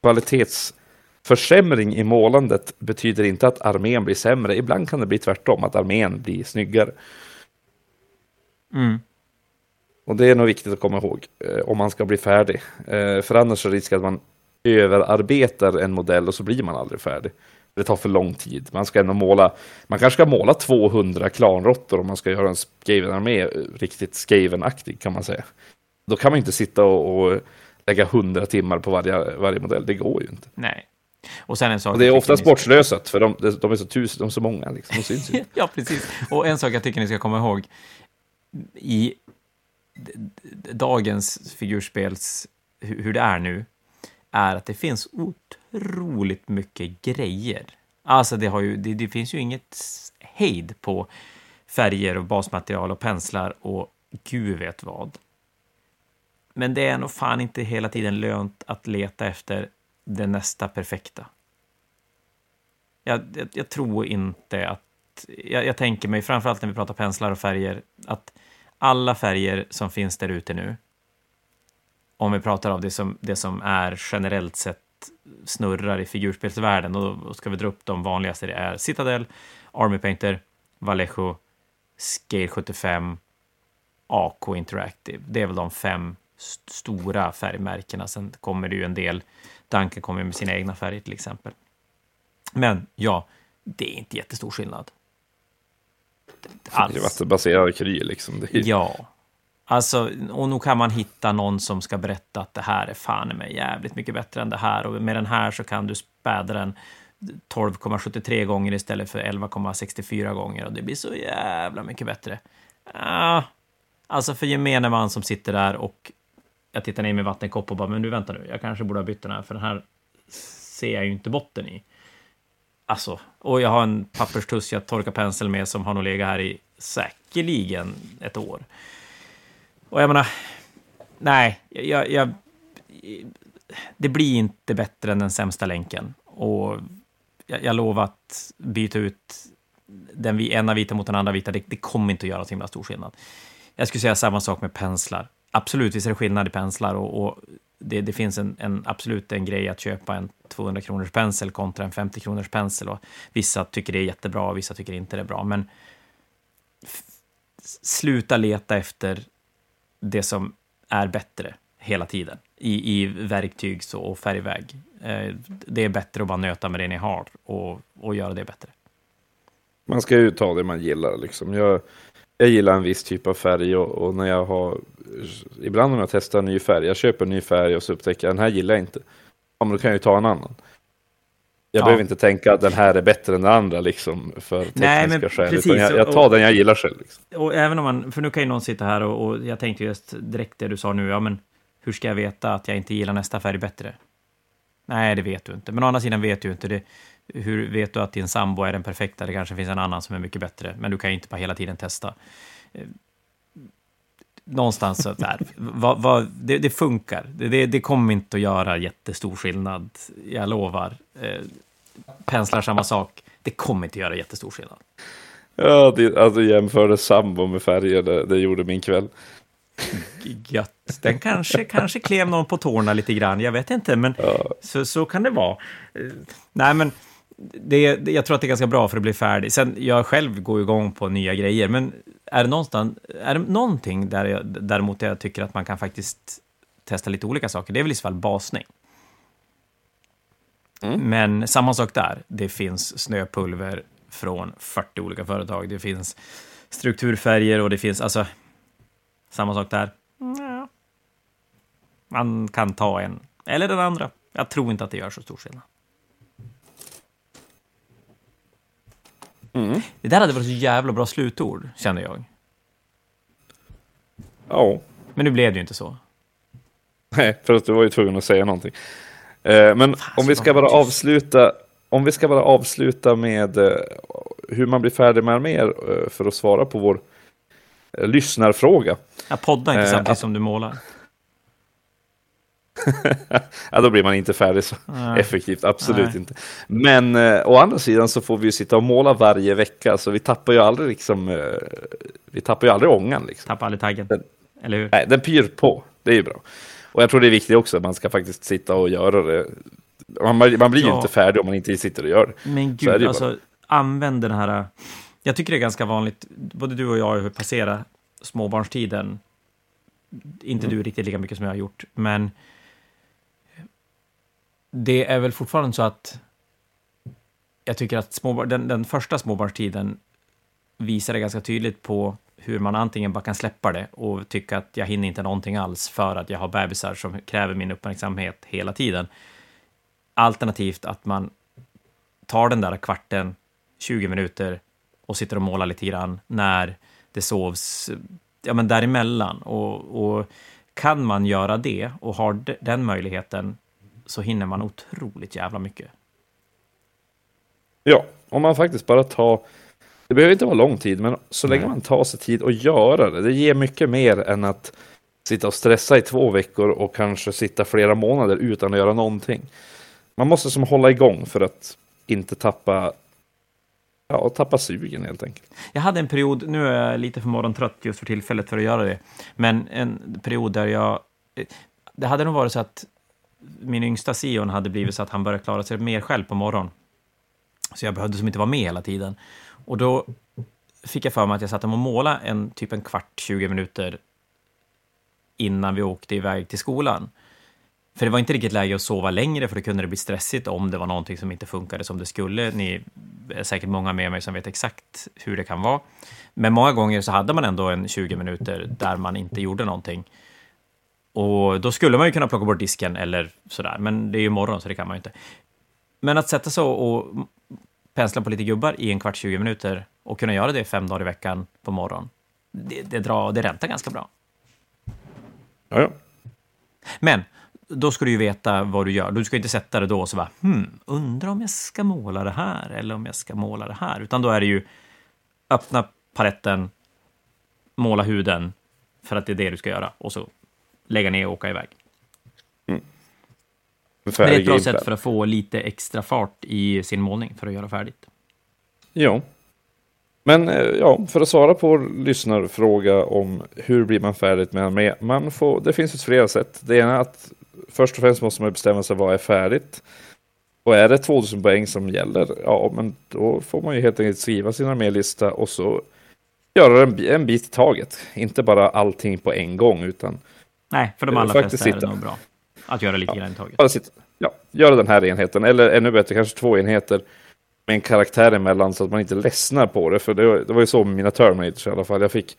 kvalitetsförsämring i målandet betyder inte att armén blir sämre. Ibland kan det bli tvärtom, att armén blir snyggare. Mm. Och det är nog viktigt att komma ihåg eh, om man ska bli färdig. Eh, för annars är risken att man överarbetar en modell och så blir man aldrig färdig. Det tar för lång tid. Man ska ändå måla, man kanske ska måla 200 klanråttor om man ska göra en Skaven-armé riktigt Skaven-aktig kan man säga. Då kan man inte sitta och, och lägga 100 timmar på varje, varje modell. Det går ju inte. Nej. Och sen en sak... Och det är oftast bortslösat, för de, de, är så tusen, de är så många. Liksom. De syns ju. ja, precis. Och en sak jag tycker ni ska komma ihåg. I dagens figurspels, hur det är nu, är att det finns otroligt mycket grejer. Alltså, det, har ju, det, det finns ju inget hejd på färger och basmaterial och penslar och gud vet vad. Men det är nog fan inte hela tiden lönt att leta efter det nästa perfekta. Jag, jag, jag tror inte att... Jag, jag tänker mig, framförallt när vi pratar penslar och färger, att alla färger som finns där ute nu, om vi pratar av det som, det som är generellt sett snurrar i figurspelsvärlden, och då ska vi dra upp de vanligaste, det är Citadel, Army Painter, Vallejo, Scale 75, AK Interactive. Det är väl de fem st stora färgmärkena. Sen kommer det ju en del, Duncan kommer med sina egna färger till exempel. Men ja, det är inte jättestor skillnad. Alls. Det är vattenbaserad kry liksom. Är... Ja. Alltså, och nog kan man hitta någon som ska berätta att det här är fan mig jävligt mycket bättre än det här. Och med den här så kan du späda den 12,73 gånger istället för 11,64 gånger. Och det blir så jävla mycket bättre. Ah, alltså för gemene man som sitter där och jag tittar ner med vattenkopp och bara, men du vänta nu, jag kanske borde ha bytt den här, för den här ser jag ju inte botten i. Alltså, och jag har en papperstuss jag torkar pensel med som har nog legat här i säkerligen ett år. Och jag menar, nej, jag, jag, det blir inte bättre än den sämsta länken. Och jag, jag lovar att byta ut den ena vita mot den andra vita, det, det kommer inte att göra så himla stor skillnad. Jag skulle säga samma sak med penslar. Absolut, visst är det skillnad i penslar och, och det, det, finns en, en, absolut en grej att köpa en 200 kronors pensel kontra en 50 kronors pensel. Och vissa tycker det är jättebra och vissa tycker inte det är bra. Men sluta leta efter det som är bättre hela tiden i, i verktyg och färgväg. Eh, det är bättre att bara nöta med det ni har och, och göra det bättre. Man ska ju ta det man gillar liksom. Jag, jag gillar en viss typ av färg och, och, när jag har ibland när jag testar en ny färg, jag köper en ny färg och så upptäcker jag den här gillar jag inte. Ja, men då kan jag ju ta en annan. Jag ja. behöver inte tänka att den här är bättre än den andra liksom för tekniska Nej, men skäl. Precis, jag, jag, tar och, den jag gillar själv. Liksom. Och även om man, för nu kan ju någon sitta här och, och, jag tänkte just direkt det du sa nu, ja men hur ska jag veta att jag inte gillar nästa färg bättre? Nej, det vet du inte. Men å andra sidan vet du inte det. Hur vet du att din sambo är den perfekta? Det kanske finns en annan som är mycket bättre, men du kan ju inte bara hela tiden testa. Någonstans så där, vad, vad, det, det, funkar. Det, det, kommer inte att göra jättestor skillnad, jag lovar. Eh, penslar samma sak, det kommer inte att göra jättestor skillnad. Ja, det, alltså jämförde sambo med färger, det, det gjorde min kväll. Gött. Den kanske, kanske klev någon på tårna lite grann, jag vet inte, men ja. så, så kan det vara. Eh, nej, men det, jag tror att det är ganska bra för att bli färdig. Sen, jag själv går igång på nya grejer, men är det, någonstans, är det någonting där jag, däremot jag tycker att man kan faktiskt testa lite olika saker, det är väl i så fall basning. Mm. Men samma sak där, det finns snöpulver från 40 olika företag, det finns strukturfärger och det finns, alltså, samma sak där. Ja. Man kan ta en, eller den andra. Jag tror inte att det gör så stor skillnad. Mm. Det där hade varit så jävla bra slutord, kände jag. Ja. Men nu blev det ju inte så. Nej, för att du var ju tvungen att säga någonting. Eh, men Fan, om vi ska bara avsluta om vi ska bara avsluta med eh, hur man blir färdig med mer eh, för att svara på vår eh, lyssnarfråga. Jag poddar inte samtidigt som du målar. Ja, då blir man inte färdig så Nej. effektivt, absolut Nej. inte. Men eh, å andra sidan så får vi ju sitta och måla varje vecka, så vi tappar ju aldrig liksom, eh, vi tappar ju aldrig ångan. Liksom. Tappar aldrig taggen, den, eller hur? Nej, den pyr på, det är ju bra. Och jag tror det är viktigt också att man ska faktiskt sitta och göra det. Man, man blir ju ja. inte färdig om man inte sitter och gör det. Men gud, alltså använd den här, jag tycker det är ganska vanligt, både du och jag har passerat småbarnstiden, inte mm. du riktigt lika mycket som jag har gjort, men det är väl fortfarande så att jag tycker att småbar, den, den första småbarnstiden visar det ganska tydligt på hur man antingen bara kan släppa det och tycka att jag hinner inte någonting alls för att jag har bebisar som kräver min uppmärksamhet hela tiden. Alternativt att man tar den där kvarten, 20 minuter och sitter och målar lite grann när det sovs, ja men däremellan. Och, och kan man göra det och har den möjligheten så hinner man otroligt jävla mycket. Ja, om man faktiskt bara tar... Det behöver inte vara lång tid, men så länge man tar sig tid att göra det. Det ger mycket mer än att sitta och stressa i två veckor och kanske sitta flera månader utan att göra någonting. man måste som hålla igång för att inte tappa Ja, tappa sugen helt enkelt. Jag hade en period, nu är jag lite för morgontrött just för tillfället för att göra det, men en period där jag... Det hade nog varit så att min yngsta Sion hade blivit så att han började klara sig mer själv på morgonen. Så jag behövde som inte vara med hela tiden. Och då fick jag för mig att jag satt och målade en typ en kvart, 20 minuter innan vi åkte iväg till skolan. För det var inte riktigt läge att sova längre, för då kunde det bli stressigt om det var någonting som inte funkade som det skulle. Ni är säkert många med mig som vet exakt hur det kan vara. Men många gånger så hade man ändå en 20 minuter där man inte gjorde någonting. Och då skulle man ju kunna plocka bort disken eller sådär, men det är ju morgon så det kan man ju inte. Men att sätta sig och pensla på lite gubbar i en kvart, 20 minuter och kunna göra det fem dagar i veckan på morgonen, det, det, drar, det räntar ganska bra. Ja, ja. Men då ska du ju veta vad du gör. Du ska inte sätta det då och så bara, hmm, undrar om jag ska måla det här eller om jag ska måla det här. Utan då är det ju öppna paletten, måla huden, för att det är det du ska göra. Och så lägga ner och åka iväg. Mm. Det är ett bra sätt för att få lite extra fart i sin målning för att göra färdigt. Ja. Men eh, ja, för att svara på lyssnarfråga om hur blir man färdigt med armé. Man får, det finns ett flera sätt. Det ena är att först och främst måste man bestämma sig vad är färdigt. Och är det 2000 poäng som gäller, ja men då får man ju helt enkelt skriva sin armélista och så göra en, en bit i taget. Inte bara allting på en gång utan Nej, för de allra flesta är det nog bra att göra lite ja, grann i taget. Bara sitta, ja, göra den här enheten, eller ännu bättre, kanske två enheter med en karaktär emellan så att man inte ledsnar på det. För det var, det var ju så med mina Terminators i alla fall. Jag fick,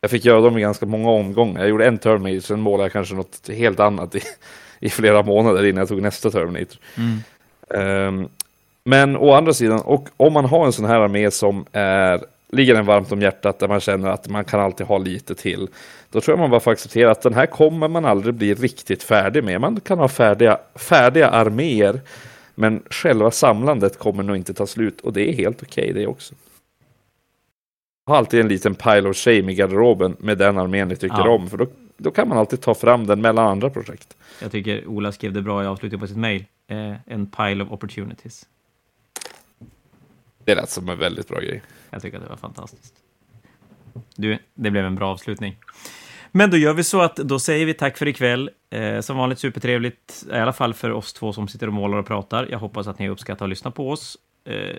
jag fick göra dem i ganska många omgångar. Jag gjorde en Terminator, sen målade jag kanske något helt annat i, i flera månader innan jag tog nästa Terminator. Mm. Um, men å andra sidan, och om man har en sån här armé som är, ligger en varmt om hjärtat, där man känner att man kan alltid ha lite till, då tror jag man bara får acceptera att den här kommer man aldrig bli riktigt färdig med. Man kan ha färdiga, färdiga arméer, men själva samlandet kommer nog inte ta slut och det är helt okej okay det också. Ha alltid en liten pile of shame i garderoben med den armén ni tycker ja. om, för då, då kan man alltid ta fram den mellan andra projekt. Jag tycker Ola skrev det bra i avslutningen på sitt mejl. Eh, en pile of opportunities. Det lät som en väldigt bra grej. Jag tycker att det var fantastiskt. Du, det blev en bra avslutning. Men då gör vi så att då säger vi tack för ikväll. Eh, som vanligt supertrevligt, i alla fall för oss två som sitter och målar och pratar. Jag hoppas att ni uppskattar att lyssna på oss. Eh,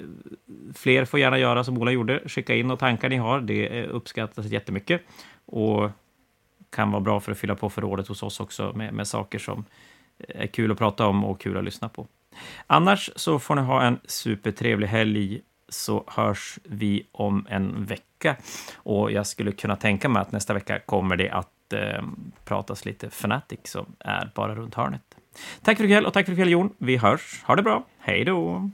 fler får gärna göra som Ola gjorde, skicka in några tankar ni har. Det eh, uppskattas jättemycket och kan vara bra för att fylla på förrådet hos oss också med, med saker som eh, är kul att prata om och kul att lyssna på. Annars så får ni ha en supertrevlig helg så hörs vi om en vecka. Och jag skulle kunna tänka mig att nästa vecka kommer det att eh, pratas lite Fnatic som är bara runt hörnet. Tack för ikväll och tack för ikväll Jon. Vi hörs. Ha det bra. Hej då!